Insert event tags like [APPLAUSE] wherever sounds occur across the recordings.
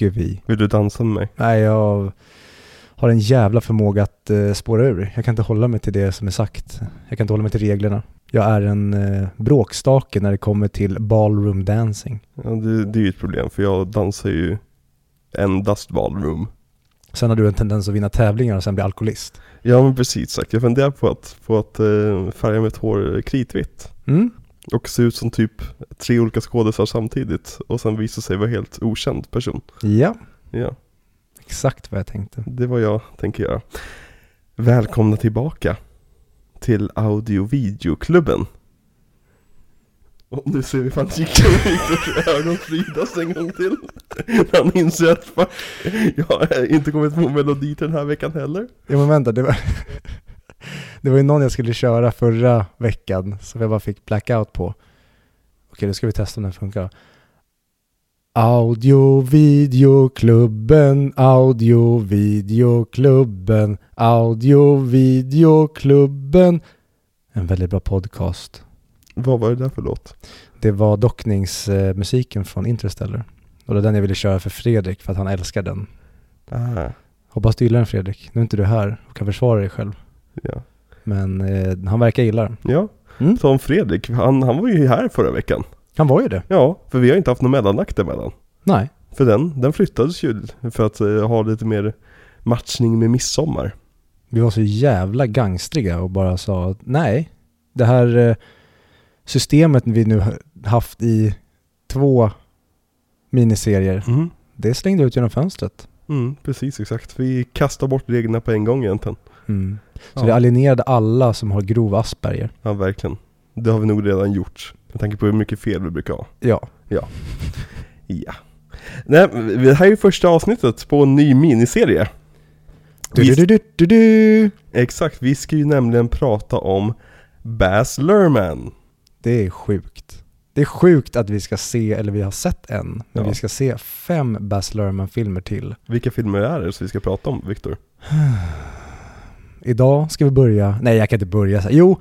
åker vi. Vill du dansa med mig? Nej, jag har en jävla förmåga att eh, spåra ur. Jag kan inte hålla mig till det som är sagt. Jag kan inte hålla mig till reglerna. Jag är en eh, bråkstake när det kommer till ballroom dancing. Ja, det, det är ju ett problem för jag dansar ju endast ballroom. Sen har du en tendens att vinna tävlingar och sen bli alkoholist. Ja men precis sagt, jag funderar på att, på att eh, färga mitt hår kritvitt. Mm. Och se ut som typ tre olika skådisar samtidigt och sen visa sig vara helt okänd person. Ja, Ja, exakt vad jag tänkte. det vad jag tänker göra. Välkomna tillbaka till audio videoklubben. Och nu ser vi fan Viktors ögon frydas en gång till. Han inser att fuck, jag har inte kommit på melodi till den här veckan heller. Ja men vänta, det var, det var ju någon jag skulle köra förra veckan som jag bara fick blackout på. Okej, då ska vi testa om den funkar. Audio videoklubben, audio videoklubben, audio videoklubben. En väldigt bra podcast. Vad var det där för låt? Det var dockningsmusiken från Interstellar. Och det är den jag ville köra för Fredrik för att han älskar den. Ah, Hoppas du gillar den Fredrik. Nu är inte du här och kan försvara dig själv. Ja. Men eh, han verkar gilla den. Ja, Mm. Tom Fredrik, han, han var ju här förra veckan. Han var ju det. Ja, för vi har inte haft någon mellanakt emellan. Nej. För den, den flyttades ju för att eh, ha lite mer matchning med midsommar. Vi var så jävla gangstriga och bara sa att nej, det här eh, systemet vi nu haft i två miniserier, Mm. det slängde ut genom fönstret. Mm, precis exakt. Vi kastar bort reglerna på en gång egentligen. Mm. Så Ja. vi alienerade alla som har grov Asperger. Ja, verkligen. Det har vi nog redan gjort. Med tanke på hur mycket fel vi brukar ha. Ja. Ja. Nej, det här är ju första avsnittet på en ny miniserie. Du, Vi, du, du, du, du. exakt, vi ska ju nämligen prata om Baz Luhrmann. Det är sjukt. Det är sjukt att vi ska se, eller vi har sett en, men Ja. vi ska se fem Baz Luhrmann-filmer till. Vilka filmer är det som vi ska prata om, Viktor? [SIGHS] Idag ska vi börja, nej jag kan inte börja så här. Jo,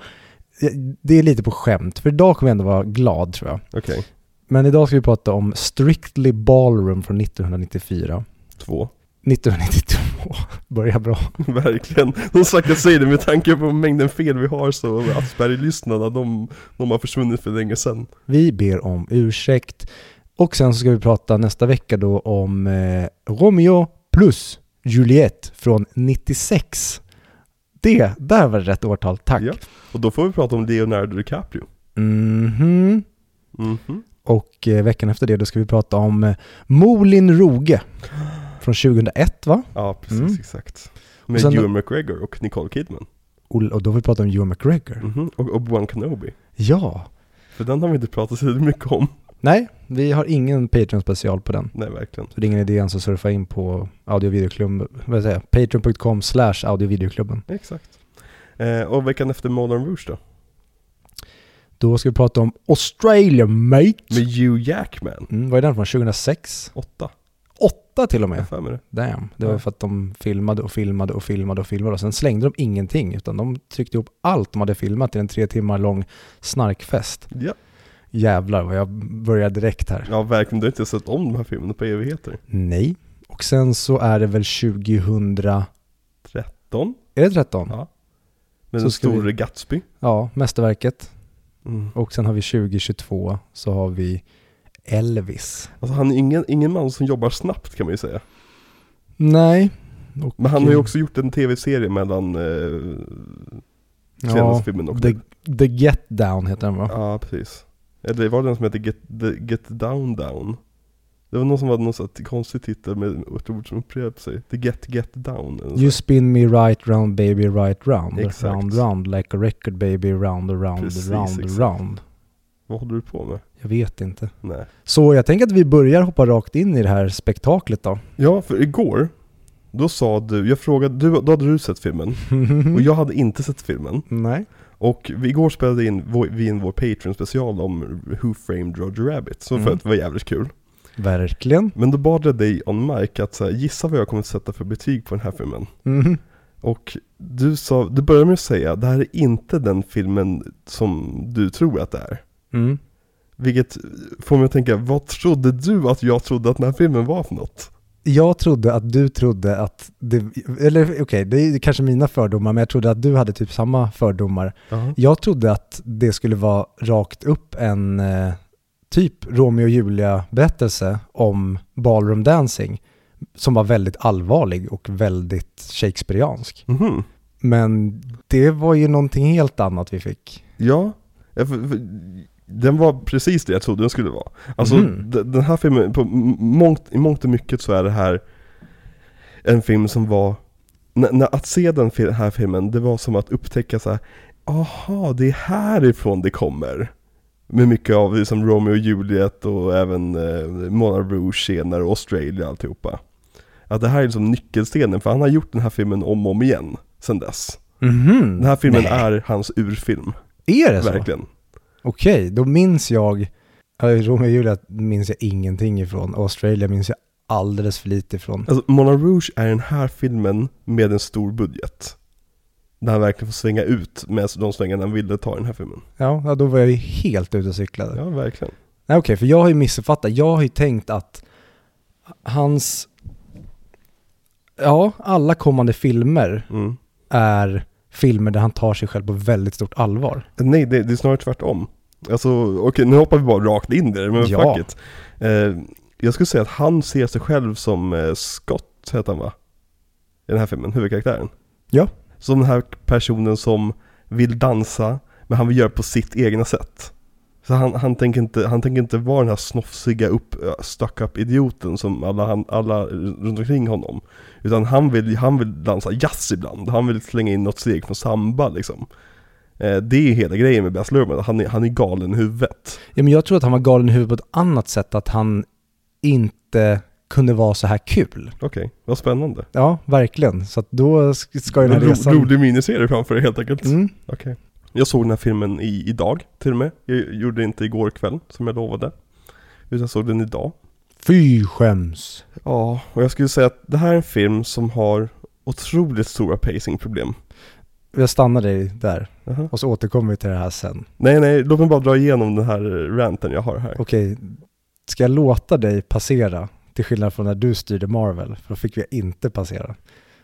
det är lite på skämt, för idag kommer jag ändå vara glad tror jag. Okej, Men idag ska vi prata om Strictly Ballroom från 1994. två. 1992, [LAUGHS] börjar bra. [LAUGHS] Verkligen. Som sagt jag säger det med tanke på mängden fel vi har så Asperger-lyssnarna de, de har försvunnit för länge sedan. Vi ber om ursäkt. Och sen så ska vi prata nästa vecka då om eh, Romeo plus Juliet från 96. Det, där var det rätt årtal, tack. Ja. Och då får vi prata om Leonardo DiCaprio. Mhm. Mhm. Och eh, veckan efter det då ska vi prata om eh, Molin Roge från 2001 va? Ja, precis Mm. exakt. Med Ewan McGregor och Nicole Kidman. Och, och då vill vi prata om Ewan McGregor. Mhm. Och Obi-Wan Kenobi. Ja. För den har vi inte pratat så mycket om. Nej, vi har ingen Patreon-special på den. Nej, verkligen. Så det är ingen idé ens att surfa in på audio videoklubben, vad säger jag, patreon.com slash audiovideoklubben. Exakt. Eh, och veckan efter Modern Rouge då? Då ska vi prata om Australia mate. Med Hugh Jackman. Mm, vad är den från? 2006? Åtta. Åtta till och Jag med. mig det. Damn. Det var Ja. för att de filmade och filmade och filmade och filmade och sen slängde de ingenting utan de tryckte ihop allt de hade filmat till en tre timmar lång snarkfest. Ja. Jävlar vad jag börjar direkt här. ja, verkligen. Du har inte sett om de här filmerna på evigheter. Nej. Och sen så är det väl 2000... 13. Är det 13? Ja. Med den vi- store Gatsby. Ja, mästerverket. Mm. Och sen har vi 2022 så har vi Elvis. Alltså han är ingen, ingen man som jobbar snabbt kan man ju säga. Nej. Och, Men han har ju också gjort en tv-serie mellan eh, senaste ja, filmen och The, The Get Down heter den va? Ja, precis. Eller var det den som hette Get, Get Down Down? Det var någon som hade någon sån konstig titel med ett ord som upprepade sig. The Get Get Down. You spin me right round baby right round. Exakt. Round round like a record baby round and round Precis, round exakt. round. Vad håller du på med? Jag vet inte. Nej. Så jag tänker att vi börjar hoppa rakt in i det här spektaklet då. Ja, för igår, då sa du, jag frågade, du, då hade du sett filmen. [LAUGHS] Och jag hade inte sett filmen. Nej. Och igår spelade in, vår, vi in vår Patreon-special om Who Framed Roger Rabbit. Så för Mm. att det var jävligt kul. Verkligen. Men då bad jag dig on mic att så här, gissa vad jag kommer att sätta för betyg på den här filmen. Mhm. Och du sa, du började med att säga, det här är inte den filmen som du tror att det är. Mm. Vilket får mig att tänka, vad trodde du att jag trodde att den här filmen var för något? Jag trodde att du trodde att det, eller okej, det är kanske mina fördomar, men jag trodde att du hade typ samma fördomar. Ja. Jag trodde att det skulle vara rakt upp en eh, typ Romeo och Julia berättelse om ballroom dancing som var väldigt allvarlig och väldigt shakespeariansk. Mhm. Men det var ju någonting helt annat vi fick. Ja, den var precis det jag trodde den skulle vara. Alltså d- den här filmen, på mångt, i mångt och mycket så är det här en film som var, när, att se den här filmen, det var som att upptäcka så här, aha, det är härifrån det kommer. Med mycket av liksom Romeo och Juliet och även eh, Moulin Rouge senare och Australia och alltihopa. Att det här är liksom nyckelstenen, för han har gjort den här filmen om och om igen sen dess. Mhm. Den här filmen Nej. är hans urfilm, Är det så? verkligen. Okej, då minns jag, ja, Romeo och Julia minns jag ingenting ifrån. Australia minns jag alldeles för lite ifrån. Alltså Moulin Rouge är den här filmen med en stor budget. Där han verkligen får svänga ut med de svängarna han ville ta i den här filmen. Ja, då var jag ju helt ute och cyklade. Ja, verkligen. Nej okej, för jag har ju missuppfattat. Jag har ju tänkt att hans, ja, alla kommande filmer Mm. är filmer där han tar sig själv på väldigt stort allvar. Nej, det, det är snarare tvärtom. Alltså, okej, nu hoppar vi bara rakt in där, men Ja. fuck it. Eh, jag skulle säga att han ser sig själv som eh, Scott, heter han va? I den här filmen, huvudkaraktären. Ja. Som den här personen som vill dansa, men han vill göra på sitt egna sätt. Så han, han, tänker inte, han tänker inte vara den här snofsiga, upp, stuck up idioten som alla, han, alla runt omkring honom. Utan han vill, han vill dansa jazz ibland, han vill slänga in något steg från samba liksom. Eh, det är hela grejen med Baz Luhrmann, han är, han är galen i huvudet. Ja, men jag tror att han var galen i huvudet på ett annat sätt, att han inte kunde vara så här kul. Okej, vad spännande. Ja, verkligen. Så att då sk- ska ju den En här resan... rolig miniserie framför dig helt enkelt. Mm. Okej. Jag såg den här filmen i, idag till och med. Jag gjorde det inte igår kväll som jag lovade. Utan jag såg den idag. Fy skäms. Ja, och jag skulle säga att det här är en film som har otroligt stora pacingproblem. Jag stannar dig där Jaha. och så återkommer vi till det här sen. Nej, nej, låt mig bara dra igenom den här ranten jag har här. Okej, ska jag låta dig passera? Till skillnad från när du styrde Marvel, för då fick vi inte passera.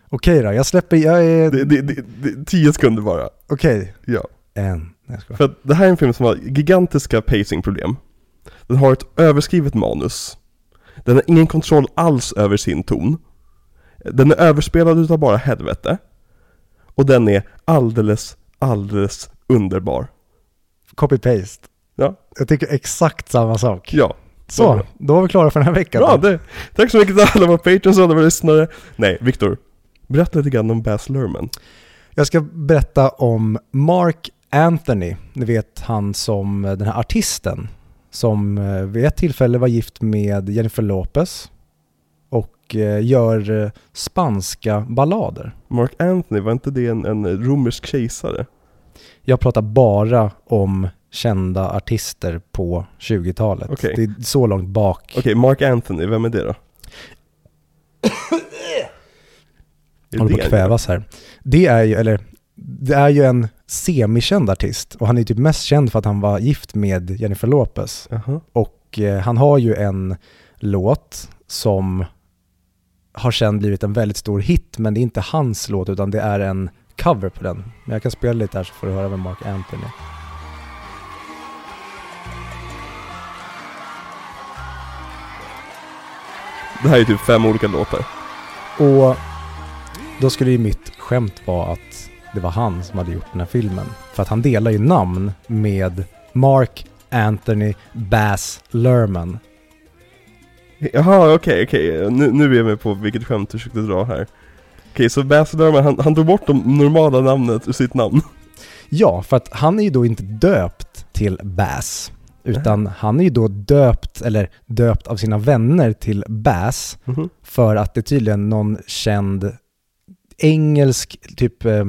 Okej då, jag släpper, jag är... Det, det, det, tio sekunder bara. Okej, Ja. En. Nej, jag. För att det här är en film som har gigantiska pacingproblem. Den har ett överskrivet manus. Den har ingen kontroll alls över sin ton. Den är överspelad utav bara helvete. Och den är alldeles, alldeles underbar. Copy-paste. Ja. Jag tycker exakt samma sak. Ja. Så, då var vi klara för den här veckan. Bra, det, tack så mycket till alla våra patrons och alla våra lyssnare. Nej, Viktor. Berätta lite grann om Baz Luhrmann. Jag ska berätta om Mark Anthony, ni vet han som den här artisten som eh, vid ett tillfälle var gift med Jennifer Lopez och eh, gör eh, spanska ballader. Mark Anthony, var inte det en, en romersk kejsare? Jag pratar bara om kända artister på 20-talet. Okej. Det är så långt bak. Okej, Mark Anthony, vem är det då? Jag håller på att kvävas här. Det är ju, eller det är ju en semikänd artist och han är typ mest känd för att han var gift med Jennifer Lopez. gör? Jaha. Och eh, han har ju en låt som har sen blivit en väldigt stor hit, men det är inte hans låt utan det är en cover på den. Men jag kan spela lite här så får du höra med Mark Anthony. Det här är typ fem olika låtar. Och då skulle ju mitt skämt vara att det var han som hade gjort den här filmen. För att han delar ju namn med Mark Anthony Bass Lerman. Jaha, okej, okej. Nu, nu är jag med på vilket skämt du försökte dra här. Okej, så Baz Luhrmann, han, han tog bort de normala namnet ur sitt namn. Ja, för att han är ju då inte döpt till Bass. Utan han är ju då döpt, eller döpt av sina vänner till Bass. Mhm. För att det är tydligen någon känd engelsk typ eh,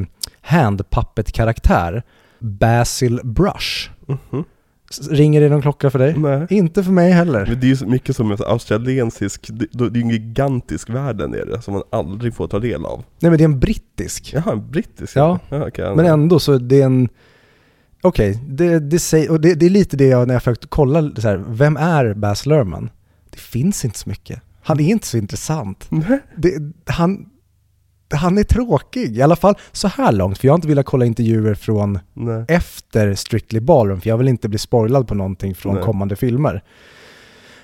handpuppet-karaktär. Basil Brush. Mhm. S- Ringer det någon klocka för dig? Nej. Inte för mig heller. Men det är ju mycket som en australiensisk, det, är ju en gigantisk värld där nere som man aldrig får ta del av. Nej men det är en brittisk. Jaha, en brittisk? Ja, ja okej, Men ändå så det är en... okej, det, det, säger- och det, det är lite det jag, när jag försökt kolla, så här, vem är Baz Luhrmann? Det finns inte så mycket. Han är inte så intressant. Nej. Det, han, han är tråkig, i alla fall så här långt, för jag har inte velat kolla intervjuer från Nej. efter Strictly Ballroom, för jag vill inte bli spoilad på någonting från Nej. kommande filmer.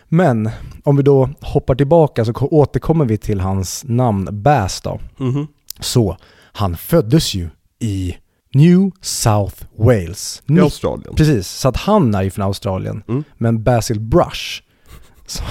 Men om vi då hoppar tillbaka så ko- återkommer vi till hans namn Bass då. Mhm. Så, han föddes ju i New South Wales. I Australien. Precis, så att han är ju från Australien. Mm. Men Basil Brush, så,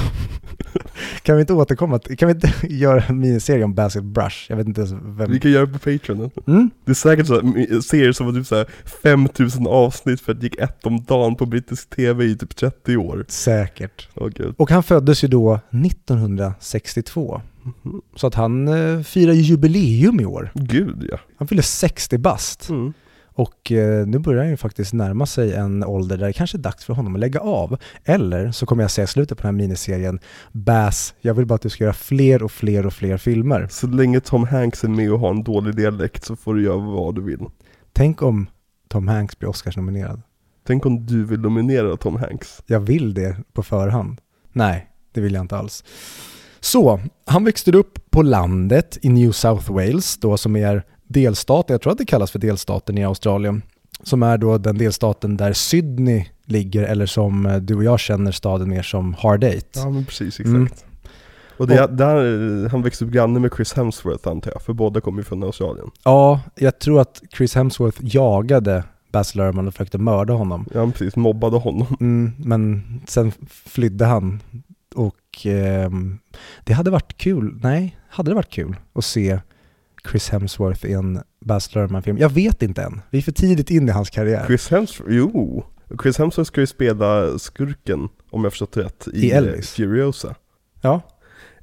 kan vi inte återkomma kan vi inte [LAUGHS] göra en miniserie om Basil Brush? Jag vet inte ens vem... Vi kan göra det på Patreon. Mm? Det är säkert så här, serier som var typ såhär 5000 avsnitt för att det gick ett om dagen på brittisk tv i typ 30 år. Säkert. Gud. Och han föddes ju då 1962. Mhm. Så att han eh, firar ju jubileum i år. Gud ja. Han fyller 60 bast. Mm. Och eh, nu börjar han ju faktiskt närma sig en ålder där det kanske är dags för honom att lägga av. Eller så kommer jag säga i slutet på den här miniserien, Bass, jag vill bara att du ska göra fler och fler och fler filmer. Så länge Tom Hanks är med och har en dålig dialekt så får du göra vad du vill. Tänk om Tom Hanks blir Oscarsnominerad. Tänk om du vill nominera Tom Hanks. Jag vill det på förhand. Nej, det vill jag inte alls. Så, han växte upp på landet i New South Wales, då som är delstaten, jag tror att det kallas för delstaten i Australien, som är då den delstaten där Sydney ligger, eller som eh, du och jag känner staden mer som Hard Eight. Ja men precis, exakt. Mm. Och det är där han växte upp granne med Chris Hemsworth antar jag, för båda kommer ju från Australien. Ja, jag tror att Chris Hemsworth jagade Baz Luhrmann och försökte mörda honom. Ja precis, mobbade honom. Mm, men sen flydde han och ehm, det hade varit kul, nej, hade det varit kul att se Chris Hemsworth i en Baz Luhrmann-film? Jag vet inte än, vi är för tidigt in i hans karriär. Chris Hemsworth, jo. Chris Hemsworth ska ju spela skurken, om jag förstått rätt, i, I Elvis. Furiosa. Ja,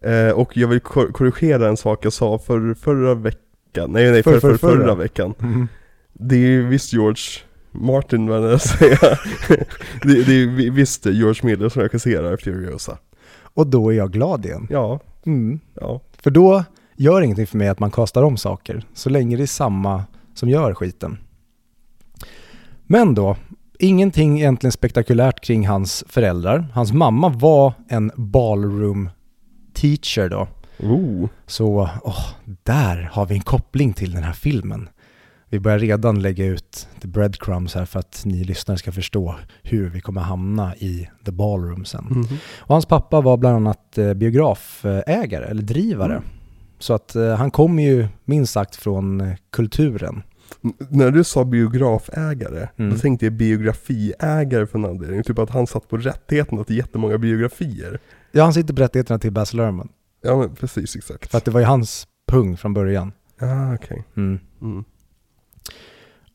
Eh, och jag vill kor- korrigera en sak jag sa för, förra veckan, nej nej, För- för, för, för- förra. förra veckan. Mhm. Det är ju visst George Martin vad jag säga. [LAUGHS] det, det är vi- visst George Miller som regisserar Furiosa. och då är jag glad igen. Ja, Mm. ja. För då gör ingenting för mig att man kastar om saker, så länge det är samma som gör skiten. Men då, ingenting egentligen spektakulärt kring hans föräldrar. Hans mamma var en ballroom teacher då. Oh. Så, åh, där har vi en koppling till den här filmen. Vi börjar redan lägga ut the breadcrumbs här för att ni lyssnare ska förstå hur vi kommer hamna i the ballroom sen. Mhm. Och hans pappa var bland annat eh, biografägare eller drivare. Mm. Så att eh, han kommer ju minst sagt från eh, kulturen. När du sa biografägare, Mm. då tänkte jag biografiägare för en anledning. Typ att han satt på rättigheterna till jättemånga biografier. Ja, han sitter på rättigheterna till Baz Luhrmann. Ja men precis, exakt. För att det var ju hans pung från början. Ah, okej. Mm. Mm.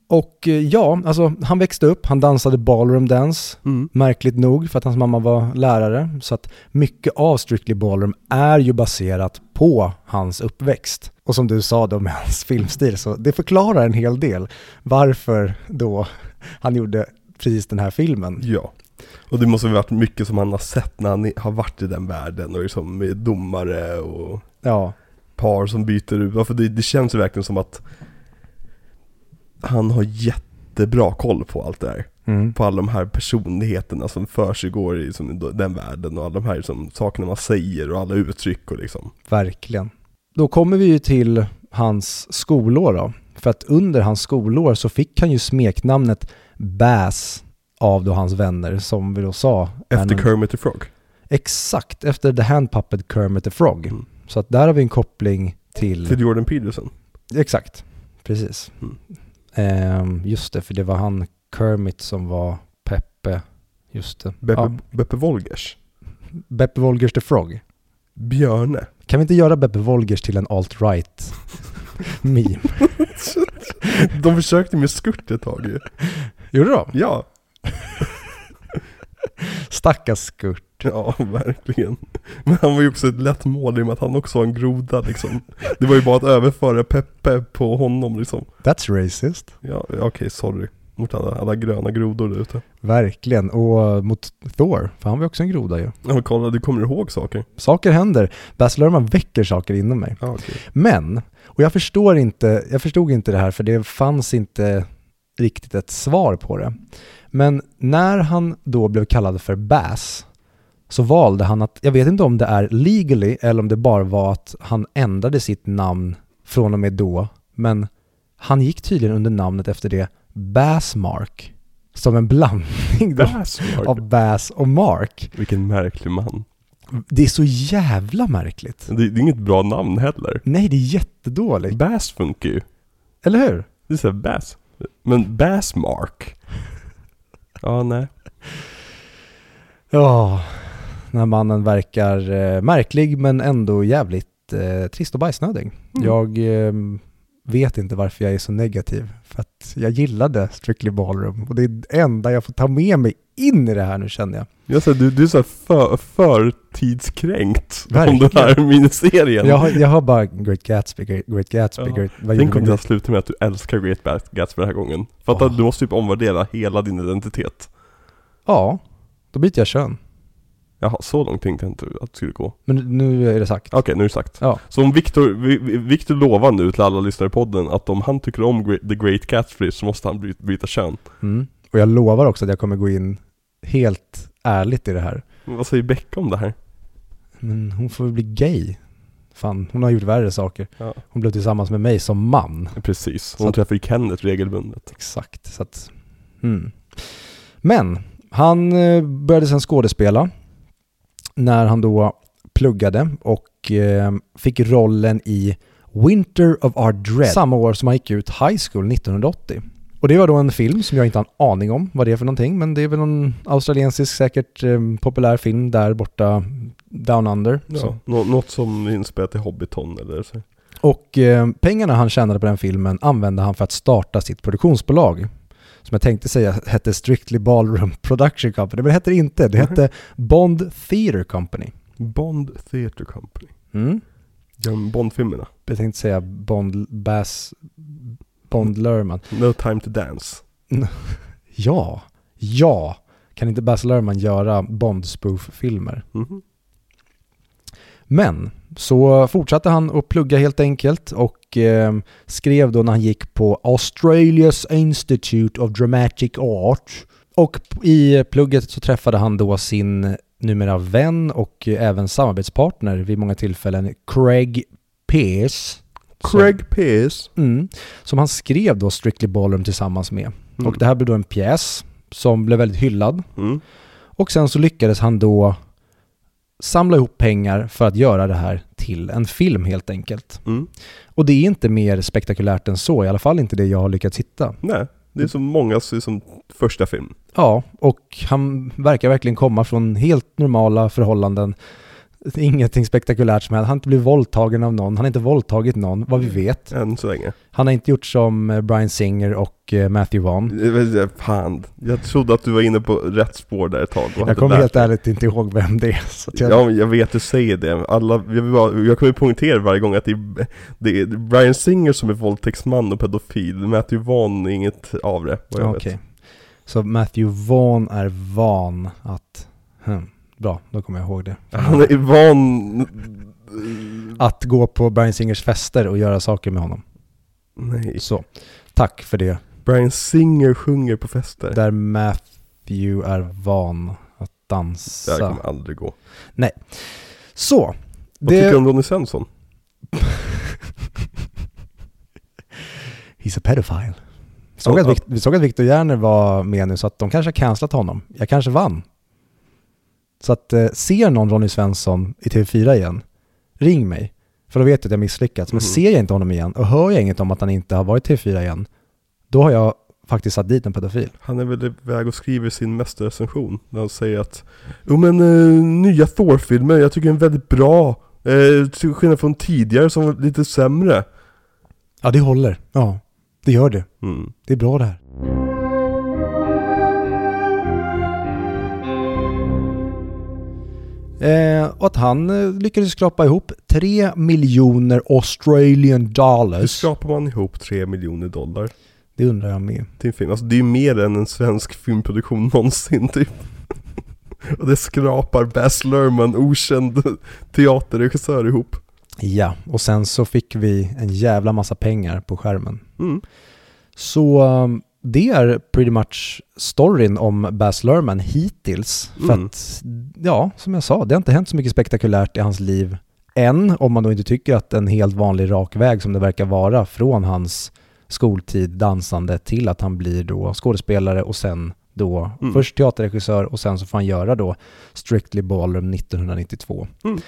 Och eh, ja, alltså han växte upp, han dansade ballroom dance. Mm. Märkligt nog för att hans mamma var lärare. Så att mycket av Strictly Ballroom är ju baserat på hans uppväxt. Och som du sa då med hans filmstil, så det förklarar en hel del varför då han gjorde precis den här filmen. Ja. Och det måste ha varit mycket som han har sett när han har varit i den världen och liksom med domare och Ja, par som byter ut. Ja, För det, det känns ju verkligen som att han har jättebra koll på allt det här. mm. På alla de här personligheterna som försiggår i som, den världen och alla de här som, sakerna man säger och alla uttryck och liksom. verkligen. Då kommer vi ju till hans skolår då. För att under hans skolår så fick han ju smeknamnet Bass av då hans vänner som vi då sa. Efter Kermit the Frog. Exakt, efter The Hand Puppet Kermit the Frog. Mm. Så att där har vi en koppling till... Till Jordan Peterson. Exakt, precis. Mm. Ehm, just det, för det var han Kermit som var Peppe. Just det. Beppe, Ja, Beppe Wolgers. Beppe Wolgers the Frog. Björne. Kan vi inte göra Beppe Wolgers till en alt-right [LAUGHS] meme? [LAUGHS] De försökte med skurt ett tag ju. Gjorde de? Ja, Stackars skurt. [LAUGHS] ja verkligen. Men han var ju också ett lätt mål i och med att han också var en groda liksom. Det var ju bara att överföra Peppe på honom liksom. That's racist. Ja, okej sorry. Mot alla, alla gröna grodor där ute. Verkligen. Och mot Thor, för han var ju också en groda ju. Ja men kolla, du kommer ihåg saker? Saker händer. Baz Luhrmann väcker saker inom mig. Ja okej. Men, och jag förstår inte, jag förstod inte det här för det fanns inte riktigt ett svar på det. Men när han då blev kallad för Bass så valde han att, jag vet inte om det är legally eller om det bara var att han ändrade sitt namn från och med då, men han gick tydligen under namnet efter det Bassmark. Som en blandning då Bassmark. av Bass och Mark. Vilken märklig man. Det är så jävla märkligt. Det, det är inget bra namn heller. Nej, det är jättedåligt. Bass funkar ju. Eller hur? Det är såhär Bass. Men Bassmark. Ja, nej. Ja, den här mannen verkar eh, märklig men ändå jävligt eh, trist och bajsnödig. Mm. Jag eh, vet inte varför jag är så negativ. För att jag gillade Strictly Ballroom och det är det enda jag får ta med mig in i det här nu känner jag. Jag säger, du, du är så för, förtidskränkt om den här miniserien. Jag har, jag har bara Great Gatsby, Great, Great Gatsby, Ja. Great, vad Tänk om det slutar med att du älskar Great Gatsby den här gången. För att Åh. du måste typ omvärdera hela din identitet. Ja, då byter jag kön. Jaha, så långt tänkte jag inte att det skulle gå. Men nu är det sagt. Okej, nu är det sagt. Ja. Så om Victor, Vi- Vi- Victor lovar nu till alla lyssnare i podden att om han tycker om The Great Gatsby så måste han byta kön. Mm. Och jag lovar också att jag kommer gå in helt ärligt i det här. Men vad säger Becka om det här? Men hon får väl bli gay. Fan, hon har gjort värre saker. Ja. Hon blev tillsammans med mig som man. Precis, Så hon att- träffar ju Kenneth regelbundet. Exakt. Så att, mm. Men han eh, började sen skådespela när han då pluggade och eh, fick rollen i Winter of Our Dread samma år som han gick ut high school 1980. Och det var då en film som jag inte har en aning om vad det är för någonting, men det är väl någon australiensisk säkert eh, populär film där borta Down Under. Så. Ja. Nå- något som inspelat i Hobbiton eller så. Och eh, pengarna han tjänade på den filmen använde han för att starta sitt produktionsbolag. Som jag tänkte säga hette Strictly Ballroom [LAUGHS] Production Company, men det hette det inte. Det hette Bond Theatre Company. Bond Theatre Company. Mm. Bond-filmerna. Jag tänkte säga Bond Bass Bond Lerman. No time to dance. [LAUGHS] Ja, ja. Kan inte Baz Luhrmann göra Bond-spoof-filmer? Mhm. Men så fortsatte han att plugga helt enkelt och eh, skrev då när han gick på Australia's Institute of Dramatic Art. Och i plugget så träffade han då sin numera vän och även samarbetspartner vid många tillfällen, Craig Pearce. Craig Pearce. Mm, som han skrev då Strictly Ballroom tillsammans med. Mm. Och det här blev då en pjäs som blev väldigt hyllad. Mm. Och sen så lyckades han då samla ihop pengar för att göra det här till en film helt enkelt. Mm. Och det är inte mer spektakulärt än så, i alla fall inte det jag har lyckats hitta. Nej, det är som många som första film. Ja, och han verkar verkligen komma från helt normala förhållanden. Ingenting spektakulärt som hänt. Han har inte blivit våldtagen av någon. Han har inte våldtagit någon, vad vi vet. Än så länge. Han har inte gjort som eh, Brian Singer och eh, Matthew Vaughn. Fan, jag trodde att du var inne på rätt spår där ett tag. Jag kommer helt ärligt inte ihåg vem det är. Jag, Ja, jag vet du säger det. Alla, jag, bara, jag kommer poängtera varje gång att det är, det är Brian Singer som är våldtäktsman och pedofil. Matthew Vaughn är inget av det, vad jag Okej. vet. Så Matthew Vaughn är van att... Hmm, bra, då kommer jag ihåg det. [LAUGHS] Han är van... Att gå på Brian Singers fester och göra saker med honom. Nej. Så, tack för det. Brian Singer sjunger på fester. Där Matthew är van att Det här dansa. kommer aldrig gå. Så. Vad tycker du om Ronny Svensson? He's a pedophile. Såg Ja, att. Vikt- vi såg att Victor Järner var med nu så att de kanske har cancelat honom. Jag kanske vann. Så att eh, ser någon Ronny Svensson i TV4 igen, ring mig. För då vet jag att jag misslyckats. Men Mhm. ser jag inte honom igen och hör jag inget om att han inte har varit i TV4 igen, då har jag faktiskt satt dit en pedofil. Han är väl iväg och skriver sin mästerrecension. Där han säger att Jo men eh, nya Thor-filmer, jag tycker den är väldigt bra. Eh, till skillnad från tidigare som var lite sämre. Ja, det håller. Ja, det gör det. Mm. Det är bra det här. Eh, och att han eh, lyckades skrapa ihop 3 miljoner Australian Hur dollars. skrapar man ihop 3 miljoner dollar Det undrar jag med. till en film? Alltså det är ju mer än en svensk filmproduktion någonsin typ. [LAUGHS] Och det skrapar Baz Luhrmann, okänd teaterregissör ihop. Ja, och sen så fick vi en jävla massa pengar på skärmen. Mm. Så um, det är pretty much storyn om Baz Luhrmann hittills. För Mm. att, ja, som jag sa, det har inte hänt så mycket spektakulärt i hans liv än, om man då inte tycker att en helt vanlig rak väg som det verkar vara från hans skoltid dansande till att han blir då skådespelare och sen då Mm. först teaterregissör och sen så får han göra då Strictly Ballroom 1992. Mm.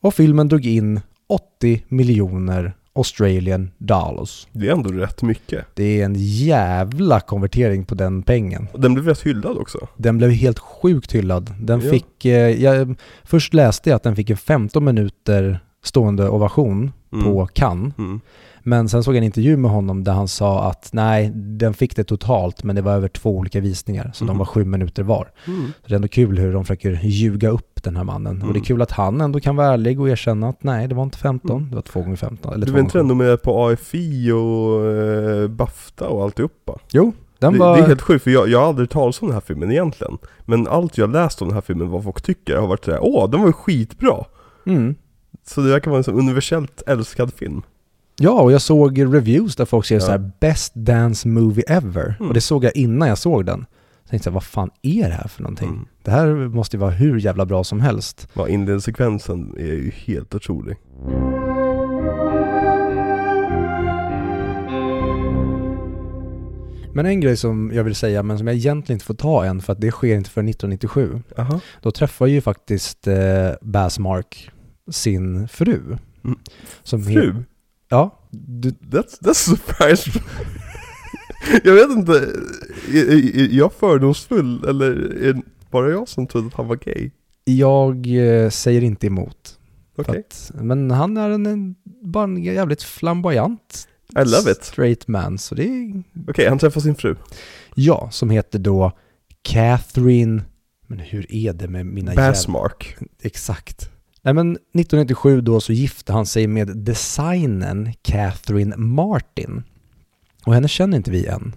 Och filmen drog in 80 miljoner Australian dollars. Det är ändå rätt mycket. Det är en jävla konvertering på den pengen. Den blev rätt hyllad också. Den blev helt sjukt hyllad. Den Ja. fick, eh, jag, först läste jag att den fick en 15 minuter stående ovation Mm. på Cannes. Mm. Men sen såg jag en intervju med honom där han sa att nej, den fick det totalt men det var över två olika visningar så de Mhm. var sju minuter var. Mm. Så det är ändå kul hur de försöker ljuga upp den här mannen. Och det är Mm. kul att han ändå kan vara ärlig och erkänna att nej, det var inte 15, det var två gånger 15. Eller Du var inte ändå med på AFI och eh, Bafta och alltihopa? Jo, den det, var... det är helt sjukt för jag, jag har aldrig talat om den här filmen egentligen. Men allt jag läst om den här filmen, vad folk tycker, har varit såhär Åh, den var ju skitbra! Mm. Så det verkar vara en sån universellt älskad film. Ja, och jag såg reviews där folk skrev Ja. så här “Best dance movie ever” Mm. och det såg jag innan jag såg den. Så tänkte jag, vad fan är det här för någonting? Mm. Det här måste ju vara hur jävla bra som helst. Ja, inledningssekvensen är ju helt otrolig. Men en grej som jag vill säga, men som jag egentligen inte får ta än, för att det sker inte för 1997. Aha. Då träffar ju faktiskt eh, Baz Mark sin fru. Mm. Som Fru? Ja, du, That's, that's surprise. [LAUGHS] jag vet inte, är, är, jag fördomsfull eller är det bara jag som trodde att han var gay? jag eh, säger inte emot. Okej, Att, men han är en, en, bara en jävligt flamboyant I love it. straight man. Så det är, Okej, han träffar sin fru. ja, som heter då Catherine, men hur är det med mina jävla... Bassmark. Exakt. Nej men 1997 då så gifte han sig med designen Catherine Martin. Och henne känner inte vi än.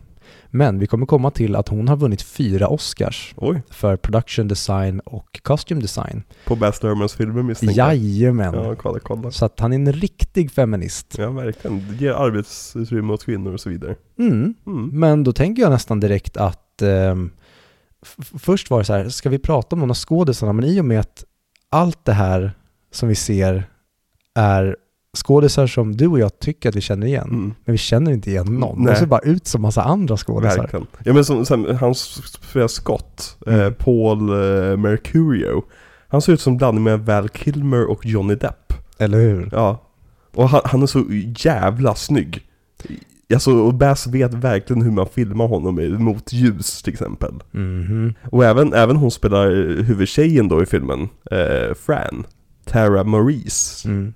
Men vi kommer komma till att hon har vunnit fyra Oscars Oj, för production design och costume design. på Baz Luhrmanns filmer misstänker jag. Jajamän. Ja, kolla, kolla. Så att han är en riktig feminist. Ja, verkligen. Det ger arbetsutrymme åt kvinnor och så vidare. Mm. Mm. Men då tänker jag nästan direkt att f- först var det så här, ska vi prata om någon av skådisarna? Men i och med att allt det här som vi ser är skådisar som du och jag tycker att vi känner igen. Mm. Men vi känner inte igen någon. Nej. De ser bara ut som massa andra skådisar. Verkligen. Ja men som, som han spelar Scott, eh, Mm. Paul eh, Mercurio. Han ser ut som blandning med Val Kilmer och Johnny Depp. Eller hur? Ja. Och han, han är så jävla snygg. Alltså, och Bass vet verkligen hur man filmar honom mot ljus till exempel. Mhm. Och även, även hon spelar eh, huvudtjejen då i filmen, eh, Fran, Tara Maurice. Mm.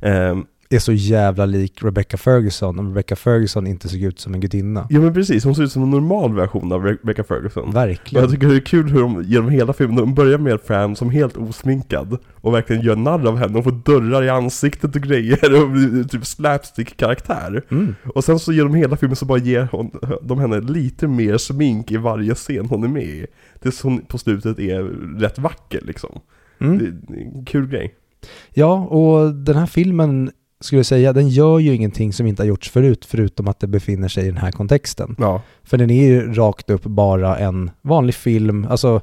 Ehm, Är så jävla lik Rebecca Ferguson om Rebecca Ferguson inte såg ut som en gudinna. ja men precis, hon ser ut som en normal version av Re- Rebecca Ferguson. Och Verkligen. jag tycker det är kul hur de genom hela filmen, de börjar med Fran som helt osminkad och verkligen gör narr av henne, hon får dörrar i ansiktet och grejer och blir typ slapstick-karaktär. Mm. Och sen så genom hela filmen så bara ger hon, de henne lite mer smink i varje scen hon är med i. Tills hon på slutet är rätt vacker liksom. Mm. Det det är en kul grej. Ja, och den här filmen skulle jag säga, den gör ju ingenting som inte har gjorts förut, förutom att det befinner sig i den här kontexten. Ja. För den är ju rakt upp bara en vanlig film, alltså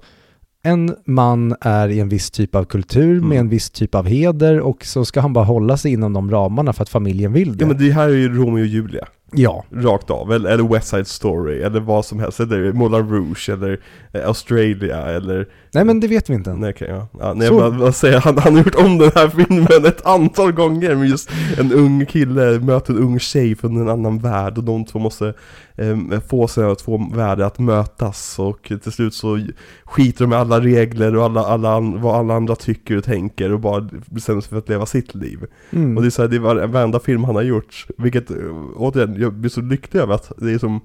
en man är i en viss typ av kultur Mm. med en viss typ av heder och så ska han bara hålla sig inom de ramarna för att familjen vill det. Ja men det här är ju Romeo och Julia. Ja. Rakt av, eller, eller West Side Story, eller vad som helst, eller Moulin Rouge, eller eh, Australia, eller Nej men det vet vi inte än. Nej okej, ja. ja nej, Så- jag bara, bara säga, han, [LAUGHS] han har gjort om den här filmen ett antal gånger med just en ung kille möter en ung tjej från en annan värld och de två måste få sina två världar att mötas och till slut så skiter de med alla regler och alla, alla, vad alla andra tycker och tänker och bara bestämmer sig för att leva sitt liv. Mm. Och det är så här, det var varenda film han har gjort, vilket återigen, jag blir så lycklig över att det är som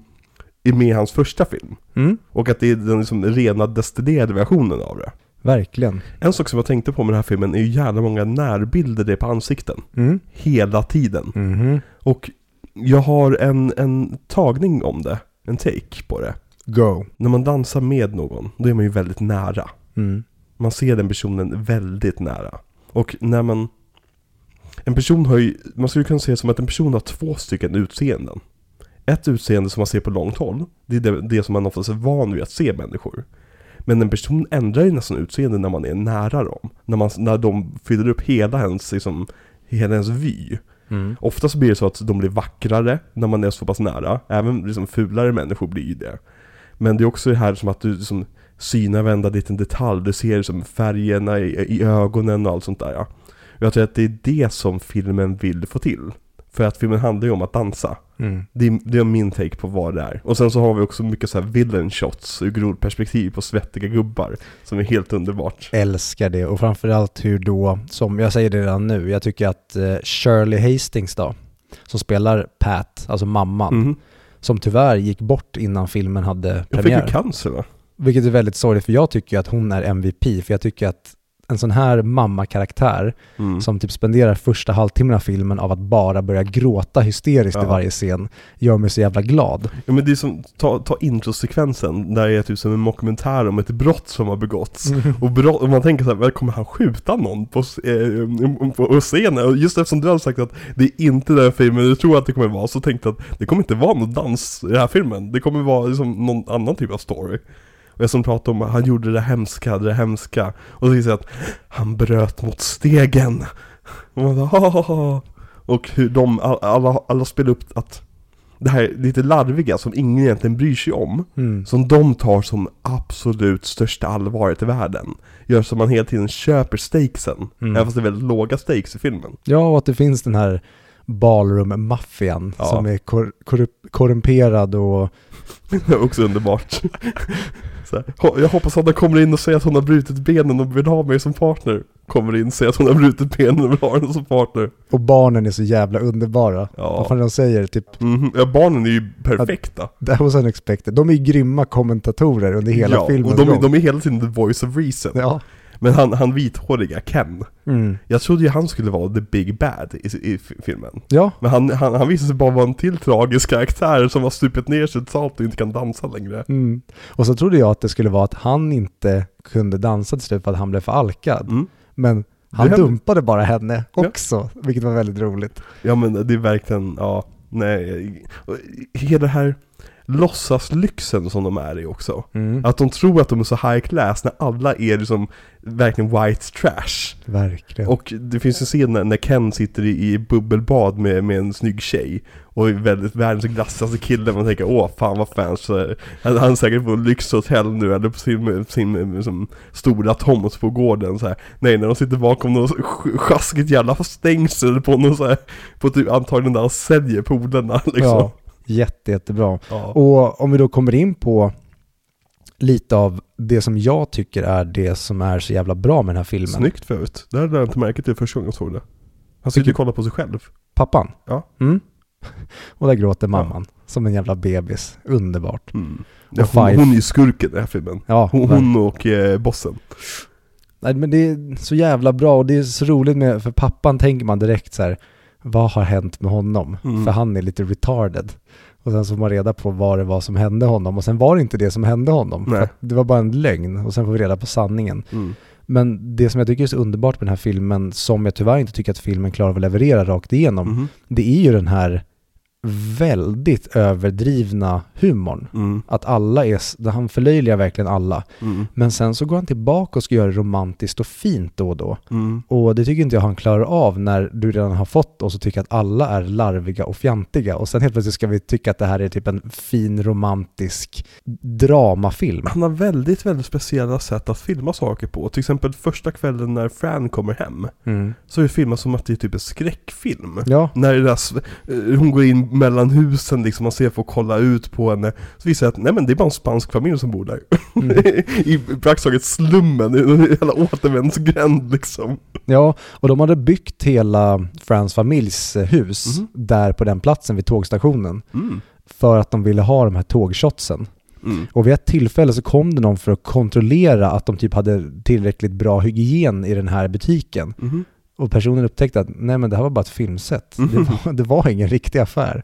är med i hans första film. Mm. Och att det är den liksom rena destillerade versionen av det. Verkligen. En sak som jag tänkte på med den här filmen är ju jävla många närbilder det är på ansikten. Mm. Hela tiden. Mhm. Och jag har en, en tagning om det. En take på det. Go. När man dansar med någon, då är man ju väldigt nära. Mm. Man ser den personen väldigt nära. Och när man... En person har ju, man skulle kunna säga som att en person har två stycken utseenden. ett utseende som man ser på långt håll, det är det, det som man oftast är van vid att se människor. Men en person ändrar ju nästan utseende när man är nära dem. När, man, när de fyller upp hela ens, liksom, hela ens vy. Mm. Oftast blir det så att de blir vackrare när man är så pass nära. Även liksom fulare människor blir ju det. Men det är också det här som att du liksom synar varenda liten detalj. Du ser liksom färgerna i, i ögonen och allt sånt där. Ja. Jag tror att det är det som filmen vill få till. För att filmen handlar ju om att dansa. Mm. Det är, det är min take på vad det är. Och sen så har vi också mycket så här villain shots ur grodperspektiv på svettiga gubbar. Som är helt underbart. Älskar det och framförallt hur då, som jag säger det redan nu, jag tycker att eh, Shirley Hastings då, som spelar Pat, alltså mamman, Mhm. som tyvärr gick bort innan filmen hade Jag fick ju premiär. cancer va? Vilket är väldigt sorgligt för jag tycker att hon är MVP, för jag tycker att en sån här mammakaraktär Mm. som typ spenderar första halvtimmen av filmen av att bara börja gråta hysteriskt i Ja. varje scen gör mig så jävla glad. Ja men det är som, ta, ta introsekvensen, där det är typ som en dokumentär om ett brott som har begåtts. Och, brott, och man tänker så här, "Väl, kommer han skjuta någon på, eh, på, på scenen? Och just eftersom du har sagt att det är inte den filmen du tror att det kommer vara, så tänkte jag att det kommer inte vara någon dans i den här filmen. Det kommer vara liksom någon annan typ av story. Jag som pratade om, han gjorde det hemska, det hemska. Och så visade att han bröt mot stegen. Och man bara. Och hur de, all- alla, alla spelar upp att det här lite larviga som ingen egentligen bryr sig om, Mm. som de tar som absolut största allvaret i världen, gör så man hela tiden köper stakesen, Mm. även fast det är väldigt låga stakes i filmen. Ja, och att det finns den här ballroom-maffian Ja. som är kor- korrumperad och [LAUGHS] Det är också underbart. [LAUGHS] Så här, "Ho- jag hoppas att han kommer in och säger att hon har brutit benen och vill ha mig som partner. Kommer in och säger att hon har brutit benen och vill ha henne som partner. Och barnen är så jävla underbara. Ja. Vad fan de säger, typ Mhm, Ja, barnen är ju perfekta. That was unexpected. De är ju grymma kommentatorer under hela ja, filmen. och de, är- de är hela tiden the voice of reason. Ja. Men han, han vithåriga Ken, Mm. jag trodde ju han skulle vara the big bad i, i filmen. Ja, Men han, han, han visade sig bara vara en till tragisk karaktär som har stupit ner sig totalt och inte kan dansa längre. mm. och så trodde jag att det skulle vara att han inte kunde dansa till slut för att han blev för alkad. Mm. Men han dumpade bara henne Ja. också, vilket var väldigt roligt. Ja men det är verkligen, ja, nej. Hela det här låtsaslyxen som de är i också. Mm. Att de tror att de är så high class när alla är liksom verkligen white trash. Verkligen. Och det finns en scen när, när Ken sitter i, i bubbelbad med, med en snygg tjej och är väldigt världens glassigaste kille, man tänker åh fan vad fans, han, han är säkert på lyxhotell nu eller på sin, sin liksom, stora tomt på gården så här. Nej, när de sitter bakom något sk- sjaskigt jävla stängsel på någon så här, på typ antagligen där han säljer polerna [LAUGHS] liksom. Ja, jätte, jättebra. Ja. Och om vi då kommer in på lite av det som jag tycker är det som är så jävla bra med den här filmen. Snyggt förut. Det hade jag inte märkt till första gången jag såg det. Han sitter och kollar på sig själv. Pappan. Ja. Mm. Och där gråter mamman. Som en jävla bebis. Underbart. Mm. Ja, hon, Five. hon är ju skurken i den här filmen. Ja, Hon, hon och eh, bossen. Nej, men det är så jävla bra och det är så roligt med, för pappan tänker man direkt så här, vad har hänt med honom? Mm. För han är lite retarded. Och sen så får man reda på vad det var som hände honom och sen var det inte det som hände honom. Det var bara en lögn och sen får vi reda på sanningen. Mm. Men det som jag tycker är så underbart med den här filmen, som jag tyvärr inte tycker att filmen klarar av att leverera rakt igenom, Mhm. det är ju den här väldigt överdrivna humorn. Mm. Att alla är, han förlöjligar verkligen alla. Mm. Men sen så går han tillbaka och ska göra det romantiskt och fint då och då. Mm. Och det tycker inte jag han klarar av när du redan har fått oss att tycka att alla är larviga och fjantiga. Och sen helt plötsligt ska vi tycka att det här är typ en fin romantisk dramafilm. Han har väldigt, väldigt speciella sätt att filma saker på. Till exempel första kvällen när Fran kommer hem. Mm. Så är det filmat som att det är typ en skräckfilm. Ja, När det där, eh, hon går in mellan husen liksom, man ser får kolla ut på henne. Så visar det att nej men det är bara en spansk familj som bor där. Mm. [LAUGHS] I praktiskt taget slummen, i en jävla återvändsgränd liksom. ja, och de hade byggt hela Frans familjs eh, hus Mhm. där på den platsen vid tågstationen Mm. för att de ville ha de här tågshotsen. Mm. Och vid ett tillfälle så kom det någon för att kontrollera att de typ hade tillräckligt bra hygien i den här butiken. Mhm. Och personen upptäckte att nej men det här var bara ett filmset. Det, Mhm. var, det var ingen riktig affär.